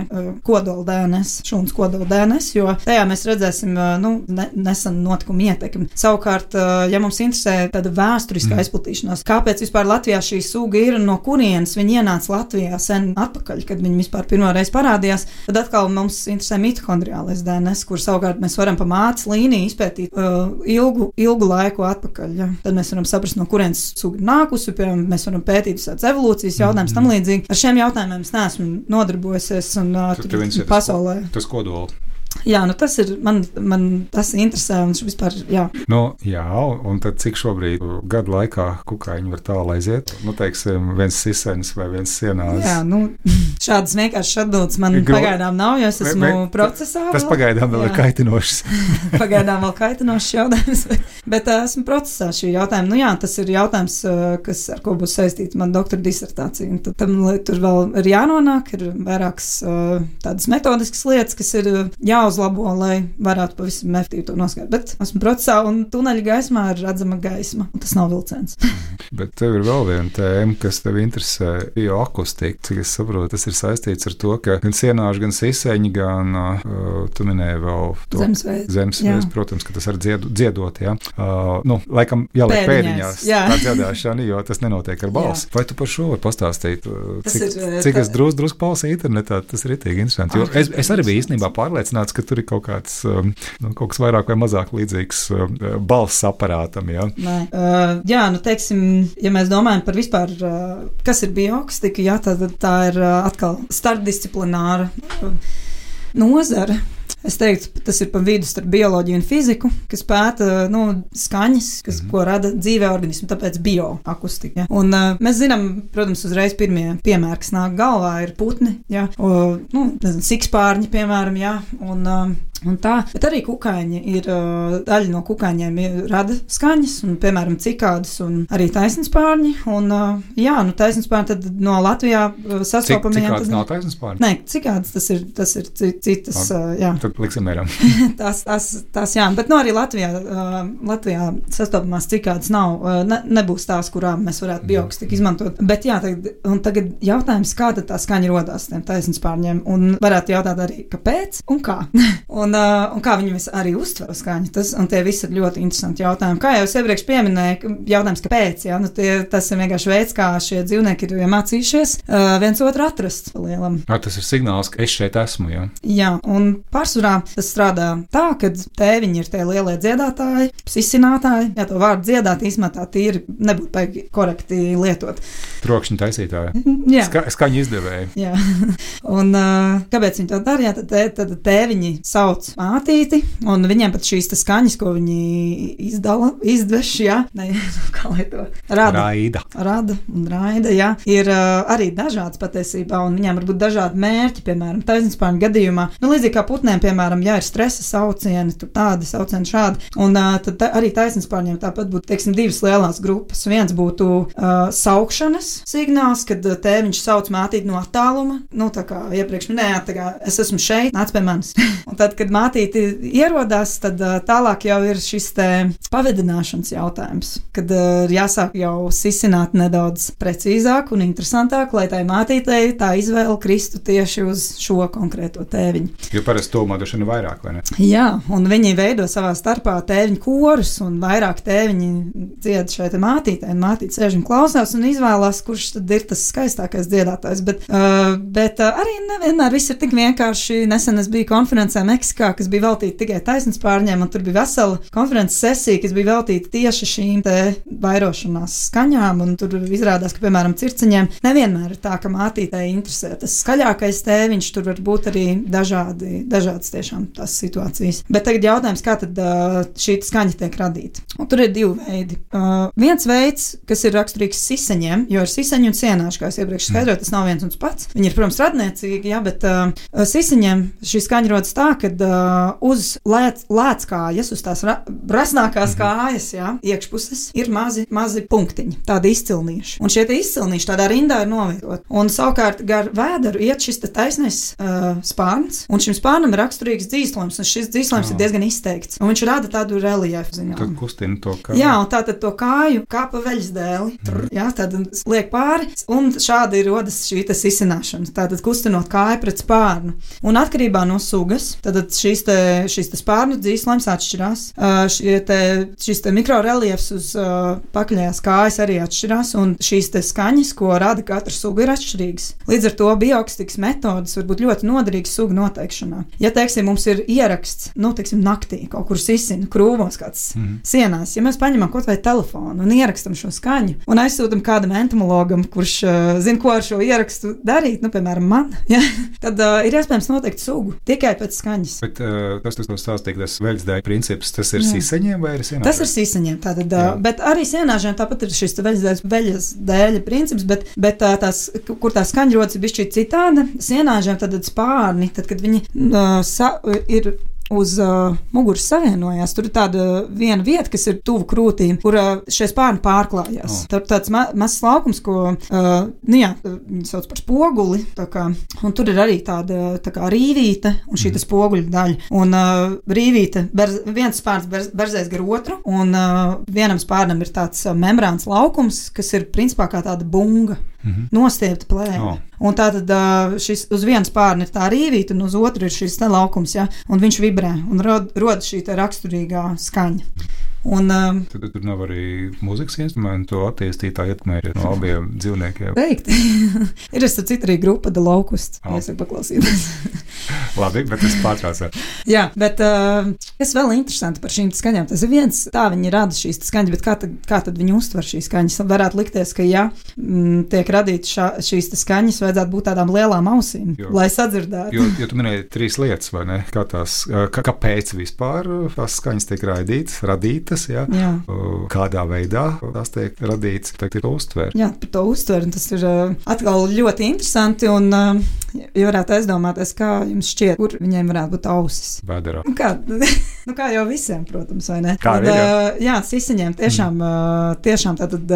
Speaker 4: kodola DNS, šūnas kodola DNS, jo tajā mēs redzēsim nu, ne, nesenu notikumu ietekmi. Savukārt, ja mums interesē tāda vēsturiskā mm. izplatīšanās, kāpēc vispār Latvijā šī suga ir un no kurienes viņi ienāca Latvijā sen atpakaļ, kad viņi vispār pirmo reizi parādījās, tad atkal mums interesē mitohondriālais DNS, kur savukārt mēs varam pa mācību līniju izpētīt uh, ilgu, ilgu laiku atpakaļ. Ja? Tad mēs varam saprast, no kurienes suga nākusi, piemēram, mēs varam pētīt visādas evolūcijas jautājumus mm. tam līdzīgi. Ar šiem jautājumiem es neesmu nodarbojusies. Un, uh, pasaulē.
Speaker 3: Tas kodols.
Speaker 4: Jā, nu tas ir man, man tas interesē. Vispār, jā.
Speaker 3: Nu, jā, un tad cik šobrīd gadu laikā kukaiņi var tālu aiziet? Nu, teiksim, viens sisenis vai viens sienās.
Speaker 4: Jā, nu, šādas vienkāršas atbildes man Gro... pagaidām nav, jo es esmu me, me, procesā.
Speaker 3: Tas pagaidām vēl jā. ir kaitinošs.
Speaker 4: pagaidām vēl kaitinošs jautājums, bet, bet esmu procesā šī jautājuma. Nu jā, tas ir jautājums, kas ar ko būs saistīts man doktora disertācija. Tad tam tur vēl ir jānonāk, ir vairākas tādas metodiskas lietas, kas ir jā jāuzlabo, lai varētu pavisam efektīvi to noskaidrot. Bet esmu procesā, un tuneļa gaismā ir redzama gaisma, un tas nav vilciens.
Speaker 3: Bet tev ir vēl viena tēma, kas tev interesē - bioakustika. Cik es saprotu, tas ir saistīts ar to, ka gan sienāši, gan siseņi, gan uh, tu minēji vēl to
Speaker 4: zemesveids.
Speaker 3: Zemesveids, protams, ka tas var dziedu, dziedot, jā. Uh, nu, laikam jāliek pēdiņās jā. tā dziedāšana, jo tas nenotiek ar balsi. Vai tu par šo vari pastāstīt? Cik, ir, cik tā... es drusku drus palasīju internetā, tas ir itīgi interesanti. Jo es, es arī biju īstenībā pārliecināts, ka tur ir kaut kāds um, nu, kaut kas vairāk vai mazāk līdzīgs um, balss aparātam. Ja?
Speaker 4: Nē. Uh, jā, nu, teiksim, ja mēs domājam par vispār, uh, kas ir bioakustika, jā, tad tā ir uh, atkal starpdisciplināra uh, nozara. Es teiktu, tas ir pa vidu starp bioloģiju un fiziku, kas pēta nu, skaņas, kas, mm -hmm. ko rada dzīvē organismu, tāpēc bioakustika. Ja? Un, uh, mēs zinām, protams, uzreiz pirmie piemēri, kas nāk galvā, ir putni, ja? o, nu, nezinu, sikspārņi, piemēram, ja? un, uh, Un tā, bet arī kukaiņi ir daļa no kukaiņiem, rada skaņas, un, piemēram, cikādas un arī taisnspārņi. Un, jā, nu, taisnspārņi tad no Latvijā sastopamajiem.
Speaker 3: Cikādas nav taisnspārņi?
Speaker 4: Nē, cikādas tas ir, tas ir citas, Labi, jā.
Speaker 3: Tad liksim mieram.
Speaker 4: tās, tās, tās, jā, bet no arī Latvijā, Latvijā sastopamās cikādas nav, ne, nebūs tās, kurām mēs varētu bioksiku izmantot. Bet jā, tagad, un tagad jautājums, kā tad tā skaņa rodās tiem taisnspārņiem, un varētu jautāt arī, kāpēc un kā. un uh, un kā viņi arī uztver skaņu. Tas, un tie visi ir ļoti interesanti jautājumi. Kā jau es iepriekš pieminēju, jautājums, kāpēc? Ja? Nu, tie, tas ir vienkārši veids, kā šie dzīvnieki ir mācījušies uh, viens otru atrast. Lielam.
Speaker 3: Ar, tas ir signāls, ka es šeit esmu. Ja?
Speaker 4: Jā, un pārsvarā tas strādā tā, ka tēviņi ir tie lielie dziedātāji, izcinātāji. Jā, to vārdu dziedāt īstenībā tā tīri nebūtu baigi korekti lietot.
Speaker 3: Trokšņa taisītāji.
Speaker 4: Jā,
Speaker 3: Ska, skaņa izdevēji.
Speaker 4: Jā. un uh, kāpēc viņi to dara? Jā, tad, tē, tad tēviņi sauc mātīti, un viņiem pat šīs skaņas, ko viņi izdala, izdveš, jā, ne, kā lai to rada.
Speaker 3: Raida.
Speaker 4: Rada un raida, jā, ir uh, arī dažādas patiesībā, un viņiem var būt dažādi mērķi, piemēram, taisnspārņu gadījumā. Nu, līdzīgi kā putnēm, piemēram, ja ir stresa saucieni, tur tādi saucieni šādi, un uh, tad ta, arī taisnspārņiem tāpat būtu, teiksim, divas lielas grupas. Viens būtu uh, saukšanas signāls, kad uh, tēviņš sauc mātīti no attāluma, nu, tā kā iepriekš minējāt, tā kā es esmu šeit, nāc pie manis. un tad, kad mātīti ierodās, tad uh, tālāk jau ir šis te pavedināšanas jautājums, kad uh, jāsāk jau sisināt nedaudz precīzāk un interesantāk, lai tai mātītei tā izvēle kristu tieši uz šo konkrēto tēviņu.
Speaker 3: Jo parasti to ir vairāk, vai ne?
Speaker 4: Jā, un viņi veido savā starpā tēviņu korus, un vairāk tēviņi dzied šeit mātītē, un mātīte sēž un klausās un izvēlās, kurš tad ir tas skaistākais dziedātājs. Bet, uh, bet uh, arī nevienmēr viss ir tik vienkārši. Nesen es biju konferencē Meksikā, kas bija veltīta tikai taisnības pārņēmumam, un tur bija vesela konferences sesija, kas bija veltīta tieši šīm te vairošanās skaņām, un tur izrādās, ka, piemēram, circeņiem nevienmēr ir tā, ka mātītei interesē tas skaļākais tēviņš, tur var būt arī dažādi, dažādas tiešām tās situācijas. Bet tagad jautājums, kā tad uh, šī skaņa tiek radīta? Un tur ir divi veidi. Uh, viens veids, kas ir raksturīgs siseņiem, jo ir siseņi un sienāši, kā es iepriekš skaidroju, tas nav viens un tas pats. Viņi ir, protams, radniecīgi, jā, bet uh, siseņiem šī skaņa rodas tā, ka uh, uz lēc, lēckājas, uz tās ra rasnākās kājas, jā, iekšpuses ir mazi, mazi punktiņi, tādi izcilnīši. Un šie izcilnīši tādā rindā ir novietoti. Un savukārt gar vēderu iet šis taisnais uh, spārns, un šim spārnam ir raksturīgs dzīslojums, un šis dzīslojums ir diezgan izteikts. Un viņš rada tādu reliefu ziņā.
Speaker 3: Tad kustina to kāju.
Speaker 4: Jā, un tā tad to kāju kā pa veļas dēli. Tur, jā, tad liek pāri, un šādi rodas šī izsināšana. Tātad kustinot kāju pret spārnu. Un atkarībā no sugas, tad šīs, te, šīs te spārnu dzīslēms atšķirās. Uh, te, šis te mikroreliefs uz uh, pakaļējās kājas arī atšķirās, un šīs te skaņas, ko rada katra suga, ir atšķirīgas. Līdz ar to bioakustikas metodas var būt ļoti noderīgas sugu noteikšanā. Ja, teiksim, mums ir ieraksts, nu, teiksim, naktī kaut kur izsina krūmos kāds mm. sienās, ja mēs paņemam kaut vai telefonu un ierakstam šo skaņu un aizsūtam kādam entomologam, kurš uh, zina, ko ar šo ierakstu darīt, nu, piemēram, man, ja, tad uh, ir iespējams noteikt sugu tikai pēc skaņas.
Speaker 3: Bet uh, tas, kas stāstīja, tas veļasdēļ princips, tas ir sisaņiem vai ir sienāžiem?
Speaker 4: Tas ir sisaņiem, tātad, uh, bet arī sienāžiem tāpat ir šis veļasdēļ, veļas dēļa princips, bet, bet uh, tās, kur tā skaņa rodas, ir bišķi citāda. Sienāžiem tad spārni, tad, kad viņi uh, sa, ir uz uh, muguras savienojās. Tur ir tāda viena vieta, kas ir tuvu krūtīm, kur uh, šie spārni pārklājās. Oh. Tur tāds ma mazs laukums, ko uh, nu jā, sauc par spoguli. Kā, un tur ir arī tāda tā kā rīvīte un šī mm. spoguļa daļa. Un uh, rīvīte, berz, viens spārns berz, berzēs gar otru, un uh, vienam spārnam ir tāds uh, membrāns laukums, kas ir principā kā tāda bunga. Mm -hmm. Nostiepta plēve. Oh. Un tā tad šis uz vienas pāri ir tā rīvīta, un uz otru ir šis laukums, ja, un viņš vibrē un rod, rod šī raksturīgā skaņa. Un, um,
Speaker 3: tad, tur nav arī mūzikas instrumentu attīstītāja ietekmē no abiem dzīvniekiem.
Speaker 4: Teikt, ir es citu arī grupa The Locust. Oh. Es varu paklausīties.
Speaker 3: Labi, bet es pārtraucu.
Speaker 4: Jā, bet uh, kas vēl interesanti par šīm skaņām? Tas ir viens, tā viņi rada šīs skaņas, bet kā tad, kā tad viņi uztver šīs skaņas? Varētu likties, ka, ja m, mm, tiek radītas šīs skaņas, vajadzētu būt tādām lielām ausīm, jo, lai sadzirdētu.
Speaker 3: Jo, jo tu minēji trīs lietas, vai ne? Kā tās, kā, kāpēc vispār tās skaņas tiek raidītas, radītas? Lietas, ja, jā. kādā veidā tas tiek radīts, tad ir uztver.
Speaker 4: Jā, par to uztver, un tas ir atkal ļoti interesanti, un ja varētu aizdomāties, kā jums šķiet, kur viņiem varētu būt ausis.
Speaker 3: Vēderā.
Speaker 4: Nu kā, nu kā jau visiem, protams, vai ne?
Speaker 3: Kā un, ir, jā.
Speaker 4: sisaņiem tiešām, mm. tiešām tātad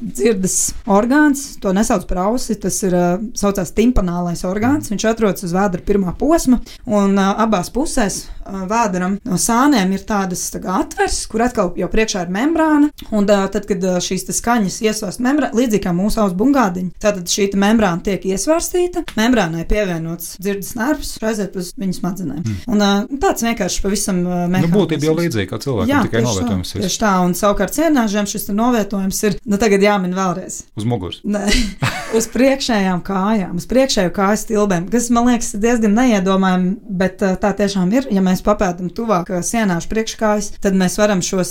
Speaker 4: dzirdes orgāns, to nesauc par ausi, tas ir saucās timpanālais orgāns, mm. viņš atrodas uz vēdera pirmā posma, un abās pusēs vēderam no sāniem ir tādas tā kā atvers, kur atkal atkal jau priekšā ir membrāna, un tad, kad šīs skaņas iesvērst membrāna, līdzīgi kā mūsu auss bungādiņa, tad šī membrāna tiek iesvērstīta, membrānai pievienots dzirdes nervs, aiziet uz viņas smadzenēm. Mm. Un, tāds vienkārši pavisam uh, mehānisms.
Speaker 3: Nu, būtība jau līdzīga kā cilvēkam, Jā, tikai novietojums.
Speaker 4: Tā, tieši tā, un savukārt cienāžiem šis novietojums ir, nu tagad jāmin vēlreiz.
Speaker 3: Uz muguras.
Speaker 4: Nē, uz priekšējām kājām, uz priekšējo kāju stilbēm, kas man liekas diezgan neiedomājami, bet tā tiešām ir. Ja mēs papētam tuvāk sienāšu priekškājas, tad mēs varam šos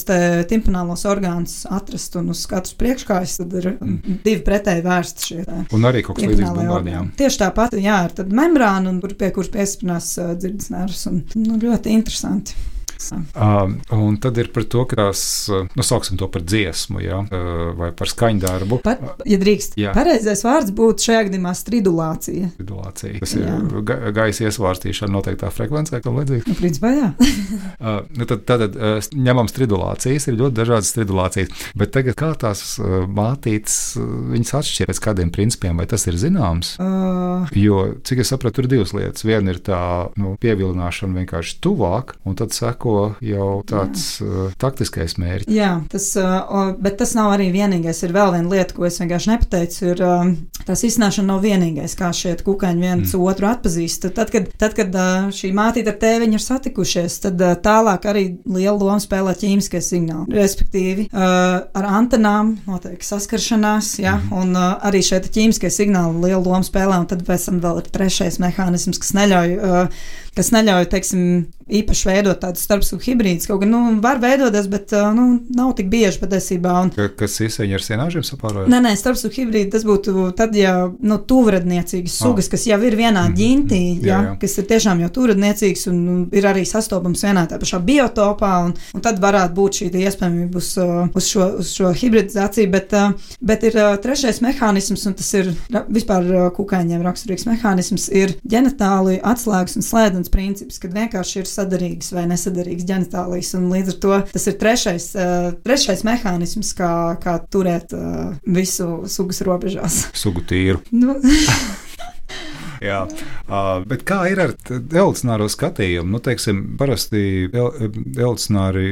Speaker 4: timpanālos orgānus atrast, un uz katras priekškājas tad ir mm. divi pretēji vērsti šie.
Speaker 3: Un arī kaut kas līdzīgs bombardijām.
Speaker 4: Tieši tāpat, jā, ir tad membrāna, un pie kuras piesprinās uh, dzirdes nervus, un nu, ļoti interesanti.
Speaker 3: Uh, un tad ir par to, ka tās, nu, sauksim to par dziesmu, ja, uh, vai par skaņdarbu.
Speaker 4: Pat, ja drīkst, jā. pareizais vārds būtu šajā gadījumā stridulācija.
Speaker 3: Stridulācija. Tas jā. ir ga gaisa iesvārstīšana noteiktā frekvencē, kā līdzīgi.
Speaker 4: Nu, principā, jā.
Speaker 3: uh, nu, tad, tad uh, ņemam stridulācijas, ir ļoti dažādas stridulācijas, bet tagad kā tās uh, mātītes, uh, viņas atšķiras pēc kādiem principiem, vai tas ir zināms? Uh. Jo, cik es sapratu, ir divas lietas. Viena ir tā nu, pievilināšana vienkārši tuvāk, un tad seko seko jau tāds uh, taktiskais mērķis.
Speaker 4: Jā, tas, uh, bet tas nav arī vienīgais. Ir vēl viena lieta, ko es vienkārši nepateicu. Ir, uh, tās iznāšana nav vienīgais, kā šie kukaiņi viens mm. otru atpazīst. Tad, kad, tad, kad uh, šī mātīte ar tēviņu ir satikušies, tad uh, tālāk arī liela loma spēlē ķīmiskie signāli. Respektīvi, uh, ar antenām notiek saskaršanās, ja, mm. un uh, arī šeit ķīmiskie signāli lielu lomu spēlē, un tad pēc tam vēl ir trešais mehānisms, kas neļauj. Uh, kas neļauj, teiksim, īpaši veidot tādus starpsūku hibrīdus. Kaut gan, nu, var veidoties, bet, nu, nav tik bieži patiesībā. Un...
Speaker 3: Ka, kas īsēņi ar sienāžiem sapārojās?
Speaker 4: Nē, nē, starpsūku hibrīdi tas būtu tad, ja, nu, tuvredniecīgas ah. sugas, oh. kas jau ir vienā mm -hmm. ģintī, jā, jā. Jā, kas ir tiešām jau tuvredniecīgs un nu, ir arī sastopams vienā tā pašā biotopā, un, un tad varētu būt šī iespējamība uz, uz, šo, uz šo hibridizāciju, bet, bet ir trešais mehānisms, un tas ir vispār kukaiņiem raksturīgs mehānisms, ir ģenitāli atslēgas un slēdzenes viens princips, kad vienkārši ir sadarīgs vai nesadarīgs ģenitālijas. Līdz ar to tas ir trešais, uh, trešais mehānisms, kā, kā turēt uh, visu sugas robežās.
Speaker 3: Sugu tīru. Nu. Jā, uh, bet kā ir ar evolūcionāro skatījumu? Nu, teiksim, parasti evolūcionāri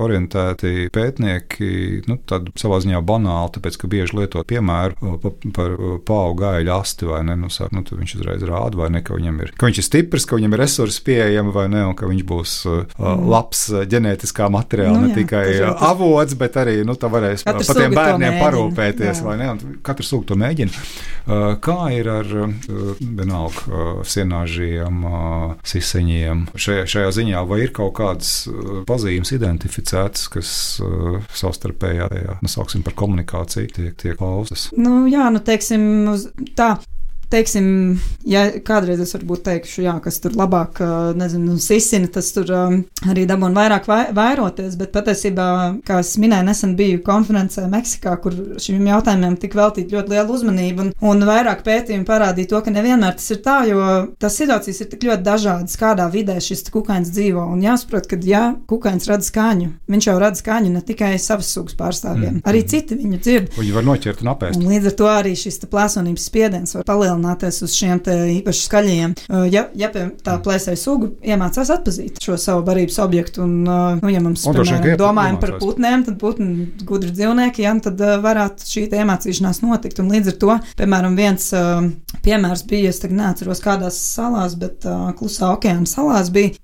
Speaker 3: orientēti pētnieki, nu, tad savā ziņā banāli, tāpēc, ka bieži lietot piemēru pa, par pāu gaļu asti vai ne, nu, sāk, nu, viņš uzreiz rāda, vai ne, ka viņam ir, ka viņš ir stiprs, ka viņam ir resursi pieejami vai ne, un ka viņš būs uh, labs ģenētiskā materiāla, nu, ne jā, tikai avots, bet arī, nu, tā varēs par tiem bērniem parūpēties, jā. vai ne, un katru sūku to mēģina. Uh, kā ir ar uh, vienalga uh, sienāžiem, uh, siseņiem. Šajā, šajā ziņā vai ir kaut kādas uh, pazīmes identificētas, kas savstarpējā, nu, sauksim par komunikāciju, tiek, tiek paustas?
Speaker 4: Nu, jā, nu, teiksim, tā teiksim, ja kādreiz es varbūt teikšu, jā, kas tur labāk, nezinu, sisina, tas tur arī dabūna vairāk vai, vairoties, bet patiesībā, kā es minēju, nesen biju konferencē Meksikā, kur šiem jautājumiem tika veltīta ļoti liela uzmanība, un, un vairāk pētījumi parādīja to, ka nevienmēr tas ir tā, jo tas situācijas ir tik ļoti dažādas, kādā vidē šis kukainis dzīvo, un jāsaprot, ka, ja kukainis rada skaņu, viņš jau rada skaņu ne tikai savas sugas pārstāvjiem, mm. arī citi viņu dzird.
Speaker 3: Viņi var noķert un apēst.
Speaker 4: Un līdz ar to arī šis plēsonības spiediens var palielināt palielināties uz šiem īpaši skaļajiem. Uh, ja, ja tā mm. plēsēja sugu iemācās atpazīt šo savu barības objektu, un, uh, nu, ja mums, un piemēram, domājam par putniem, tad putni gudri dzīvnieki, ja, tad uh, varētu šī iemācīšanās notikt. Un līdz ar to, piemēram, viens piemērs bija, es tagad neatceros kādās salās, bet klusā okeāna salās bija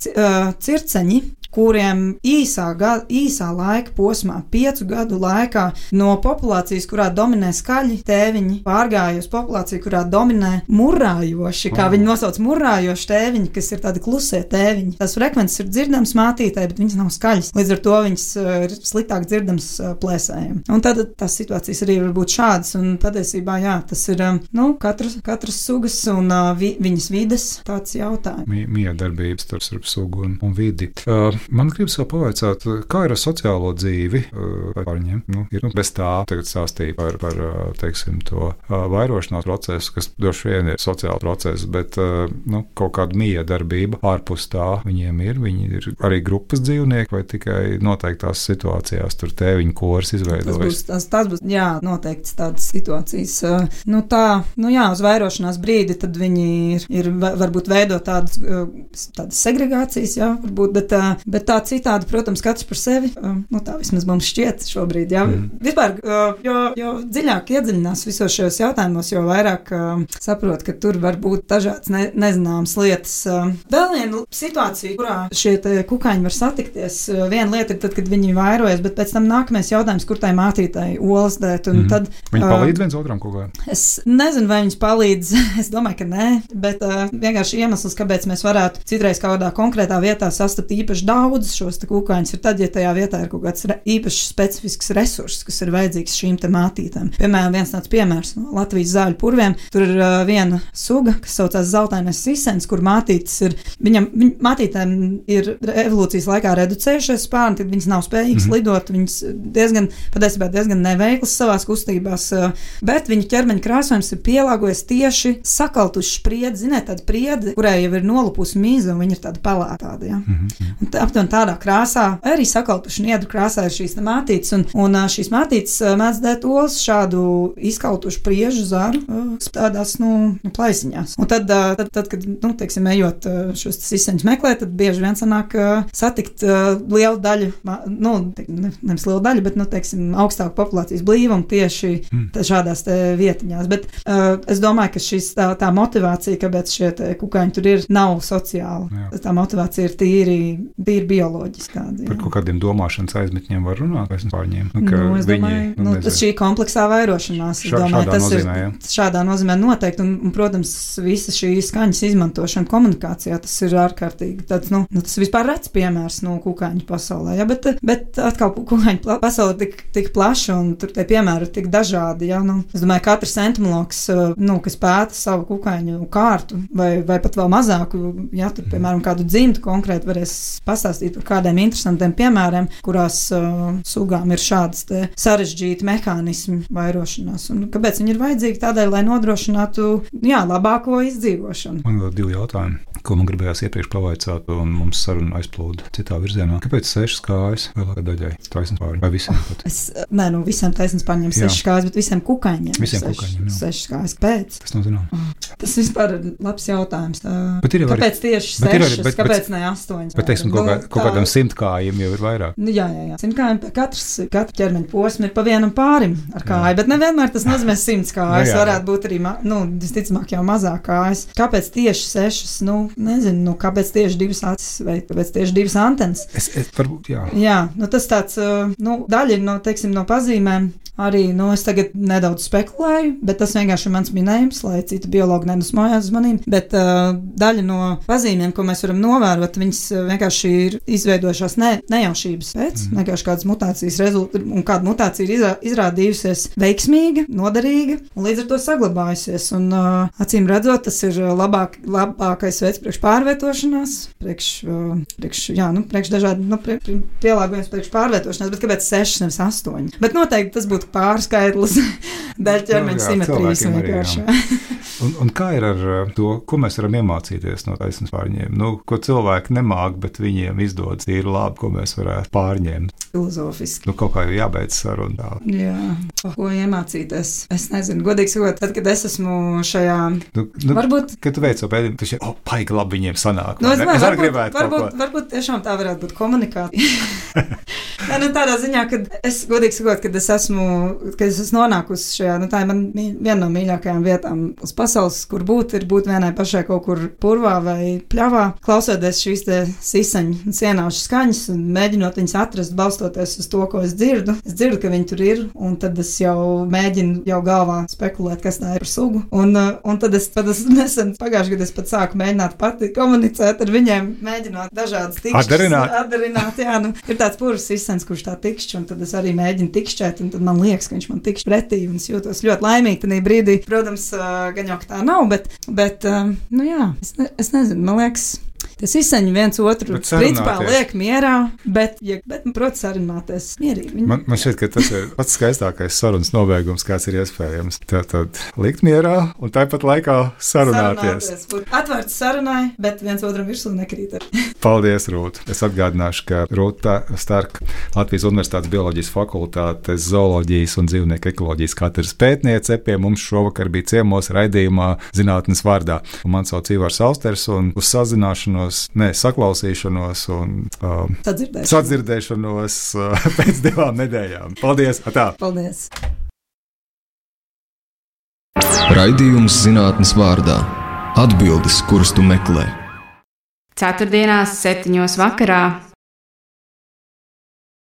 Speaker 4: circeņi, kuriem īsā, gada, īsā laika posmā, piecu gadu laikā, no populācijas, kurā dominē skaļi tēviņi, pārgāja uz populāciju, kurā dominē murājoši, kā viņi nosauc murājoši tēviņi, kas ir tādi klusie tēviņi. Tās frekvences ir dzirdamas mātītē, bet viņas nav skaļas. Līdz ar to viņas uh, ir sliktāk dzirdamas uh, plēsējiem. Un tad tās situācijas arī var būt šādas, un patiesībā, jā, tas ir, um, nu, katras, katras sugas un uh, vi, viņas vides tāds jautājums.
Speaker 3: Miedarbības starp sugu un, un vidi. Uh, Man gribas vēl pavaicāt, kā ir ar sociālo dzīvi pārņem. Nu, ir, nu, bez tā tagad stāstīja par, par teiksim, to vairošanās procesu, kas droši droši vien ir sociāli procesi, bet nu, kaut kāda miedarbība ārpus tā viņiem ir. Viņi ir arī grupas dzīvnieki vai tikai noteiktās situācijās tur tēviņu kors izveidojas.
Speaker 4: Tas būs, tas, tas būs jā, noteikti tādas situācijas. Nu, tā, nu jā, uz vairošanās brīdi tad viņi ir, ir varbūt veidot tādas, tādas segregācijas, jā, varbūt, bet, bet tā citādi, protams, katrs par sevi. Nu, tā vismaz mums šķiet šobrīd. Jā. Mm. Vispār, jo, jo dziļāk iedziļinās visos šajos jautājumos, jo vairāk saprot, ka tur var būt dažādas ne, nezināmas lietas. Vēl viena situācija, kurā šie kukaiņi var satikties, viena lieta ir tad, kad viņi vairojas, bet pēc tam nākamais jautājums, kur tai mātītai olas dēt. Mm. Tad,
Speaker 3: viņi palīdz viens otram kaut kā?
Speaker 4: Es nezinu, vai viņas palīdz. es domāju, ka nē, bet uh, vienkārši iemesls, kāpēc mēs varētu citreiz kādā konkrētā vietā sastapt īpaši daudz šos kukaiņus, ir tad, ja tajā vietā ir kaut kāds īpašs specifisks resurss, kas ir vajadzīgs šīm mātītēm. Piemēram, viens tāds piemērs no Latvijas zāļu purviem. Tur ir viena suga, kas saucās zeltainais sisens, kur mātītes ir, viņam, viņ, mātītēm ir evolūcijas laikā reducējušies spārni, tad viņas nav spējīgas mm -hmm. lidot, viņas diezgan, patiesībā diezgan neveiklas savās kustībās, bet viņu ķermeņa krāsojums ir pielāgojies tieši sakaltuši spriedzi, ziniet, tāda spriedzi, kurai jau ir nolupusi mīza, un viņa ir tāda pelētāda. Ja? Mm -hmm. Tā, aptuveni tādā krāsā, arī sakaltuši niedru krāsā ir šīs mātītes, un, un šīs mātītes mēdz dēt olas šādu izkautušu priežu zaru tādās, nu, nu plaisiņās. Un tad, tad, tad kad, nu, teiksim, ejot šos siseņus meklēt, tad bieži vien sanāk satikt lielu daļu, nu, ne, nevis lielu daļu, bet, nu, teiksim, augstāku populācijas blīvumu tieši mm. šādās vietiņās. Bet uh, es domāju, ka šis, tā, tā motivācija, kāpēc šie kukaiņi tur ir, nav sociāla. Jā. Tā motivācija ir tīri, tīri bioloģiskā. Jā.
Speaker 3: Par kaut kādiem domāšanas aizmetņiem var runāt vai par viņiem?
Speaker 4: Nu, nu, es viņi, domāju, nu, nu, tas šī kompleksā vairošanās, es Šā, domāju, tas nozīmē, ir jā. šādā nozīmē noteikti. Un, un, protams, visa šī skaņas izmantošana komunikācijā, tas ir ārkārtīgi tāds, nu, nu tas vispār rets piemērs no kukaiņu pasaulē. Ja? Bet, bet atkal kukaiņu pasaule ir tik, tik plaša un tur tie piemēri ir tik dažādi. Ja? Nu, es domāju, ka katrs entomologs, nu, kas pēta savu kukaiņu kārtu vai, vai pat vēl mazāku, ja tur, piemēram, kādu dzimtu konkrēti varēs pastāstīt par kādiem interesantiem piemēriem, kurās uh, sugām ir šādas sarežģīti mehānismi vairošanās. Un kāpēc viņi ir vajadzīgi? Tādēļ, lai nodrošinātu jā, labāko izdzīvošanu.
Speaker 3: Man vēl divi jautājumi, ko man gribējās iepriekš pavaicāt, un mums saruna aizplūda citā virzienā. Kāpēc sešas kājas lielākajai daļai taisnības pārņem? Vai visiem? Pat?
Speaker 4: Es, nē, nu visiem taisnības pārņem sešas kājas, bet visiem kukaiņiem.
Speaker 3: Visiem seš, kukaiņiem. Jā.
Speaker 4: Sešas kājas. Pēc?
Speaker 3: Tas nav zināms.
Speaker 4: Oh, tas vispār ir labs jautājums. Tā,
Speaker 3: bet ir jau
Speaker 4: kāpēc tieši sešas? Bet, kāpēc ne astoņas?
Speaker 3: Bet, teiksim, kaut, nu, kaut kādam simtkājiem jau ir vairāk.
Speaker 4: Nu, jā, jā, jā. Simtkājiem katrs, katra ķermeņa posma ir pa vienam pārim ar kāju, jā. bet nevienmēr tas nozīmē simts kājas. Nu, varētu būt arī, nu, visticamāk, jau mazāk kājas. Kāpēc tieši sešas? Nu, nezinu, nu, kāpēc tieši divas acis vai kāpēc tieši divas antenas?
Speaker 3: Es, es varbūt, jā.
Speaker 4: Jā, nu, tas tāds, nu, daļa no, teiksim, no pazīmēm arī, nu, es tagad nedaudz spekulēju, bet tas vienkārši ir mans minējums, lai citi biologi nedusmojās uz maniem. Bet uh, daļa no pazīmēm, ko mēs varam novērot, viņas vienkārši ir izveidojušās ne, nejaušības pēc, mm. vienkārši kādas mutācijas rezultātā, un kāda mutācija ir izrā, izrādījusies veiksmīga, noderīga un līdz ar to saglabājusies. Un, uh, acīm redzot, tas ir labāk, labākais veids priekš pārvietošanās, priekš, uh, priekš, jā, nu, priekš dažādi nu, prie, prie, pielāgojums priekš pārvietošanās, bet kāpēc 6, nevis 8? Bet noteikti tas būtu pārskaitlis dēļ ķermeņa nu, simetrijas vienkārši.
Speaker 3: Un, un kā ir ar uh, to, ko mēs varam iemācīties no taisnības pārņēmuma? Nu, ko cilvēki nemāk, bet viņiem izdodas ir labi, ko mēs varētu pārņemt.
Speaker 4: Filozofiski.
Speaker 3: Nu, kaut kā jau jābeidz saruna.
Speaker 4: Jā, ko iemācīties? Es nezinu, godīgi sakot, tad, kad es esmu šajā.
Speaker 3: Nu, nu, varbūt. Kad tu veic to pētījumu, tas ir, oh, paigi labi viņiem sanāk.
Speaker 4: Nu, es, es arī gribētu. Varbūt, varbūt tiešām tā varētu būt komunikācija. Nē, nu, tādā ziņā, ka es godīgi sakot, kad es esmu, kad es esmu nonākusi šajā, nu, tā ir man viena no mīļākajām vietām uz pasaules, kur būt, ir būt vienai pašai kaut kur purvā vai pļavā, klausoties šīs sisaņu sienāšu skaņas un mēģinot viņas atrast, balstoties uz to, ko es dzirdu. Es dzirdu, ka viņi tur ir, un tad es jau mēģinu jau galvā spekulēt, kas tā ir par sugu. Un, uh, un tad es, tad es nesen pagājušajā gadā pat sāku mēģināt pati komunicēt ar viņiem, mēģinot dažādas tikšķus.
Speaker 3: Atdarināt.
Speaker 4: Atdarināt, jā, nu, ir tāds purvs sisens, kurš tā tikšķi, un tad es arī mēģinu tikšķēt, un tad man liekas, ka viņš man tikšķi pretī, un es jūtos ļoti laimīgi tajā brīdī. Protams, uh, gan jau tā nav, bet, bet um, nu jā, es, ne, es nezinu, man liekas. Tas izsaņem viens otru, principā liek mierā, bet, ja, bet nu, protams, sarunāties mierīgi.
Speaker 3: Man, man šķiet, ka tas ir pats skaistākais sarunas nobeigums, kāds ir iespējams. Tad, tad likt mierā un tāpat laikā sarunāties.
Speaker 4: sarunāties atvērts sarunai, bet viens otram virsū nekrīt.
Speaker 3: Paldies, Rūt! Es atgādināšu, ka Rūta Stark, Latvijas Universitātes bioloģijas fakultātes zooloģijas un dzīvnieku ekoloģijas katras pētniece pie mums šovakar bija ciemos raidījumā zinātnes vārdā. Un man sauc Ivars Austers un uz sazināšanos, ne saklausīšanos un
Speaker 4: um, sadzirdēšanos,
Speaker 3: sadzirdēšanos uh, pēc divām nedēļām. Paldies! Atā.
Speaker 4: Paldies!
Speaker 1: Raidījums zinātnes vārdā - atbildes, kuras tu meklē.
Speaker 2: Ceturtdienās, septiņos vakarā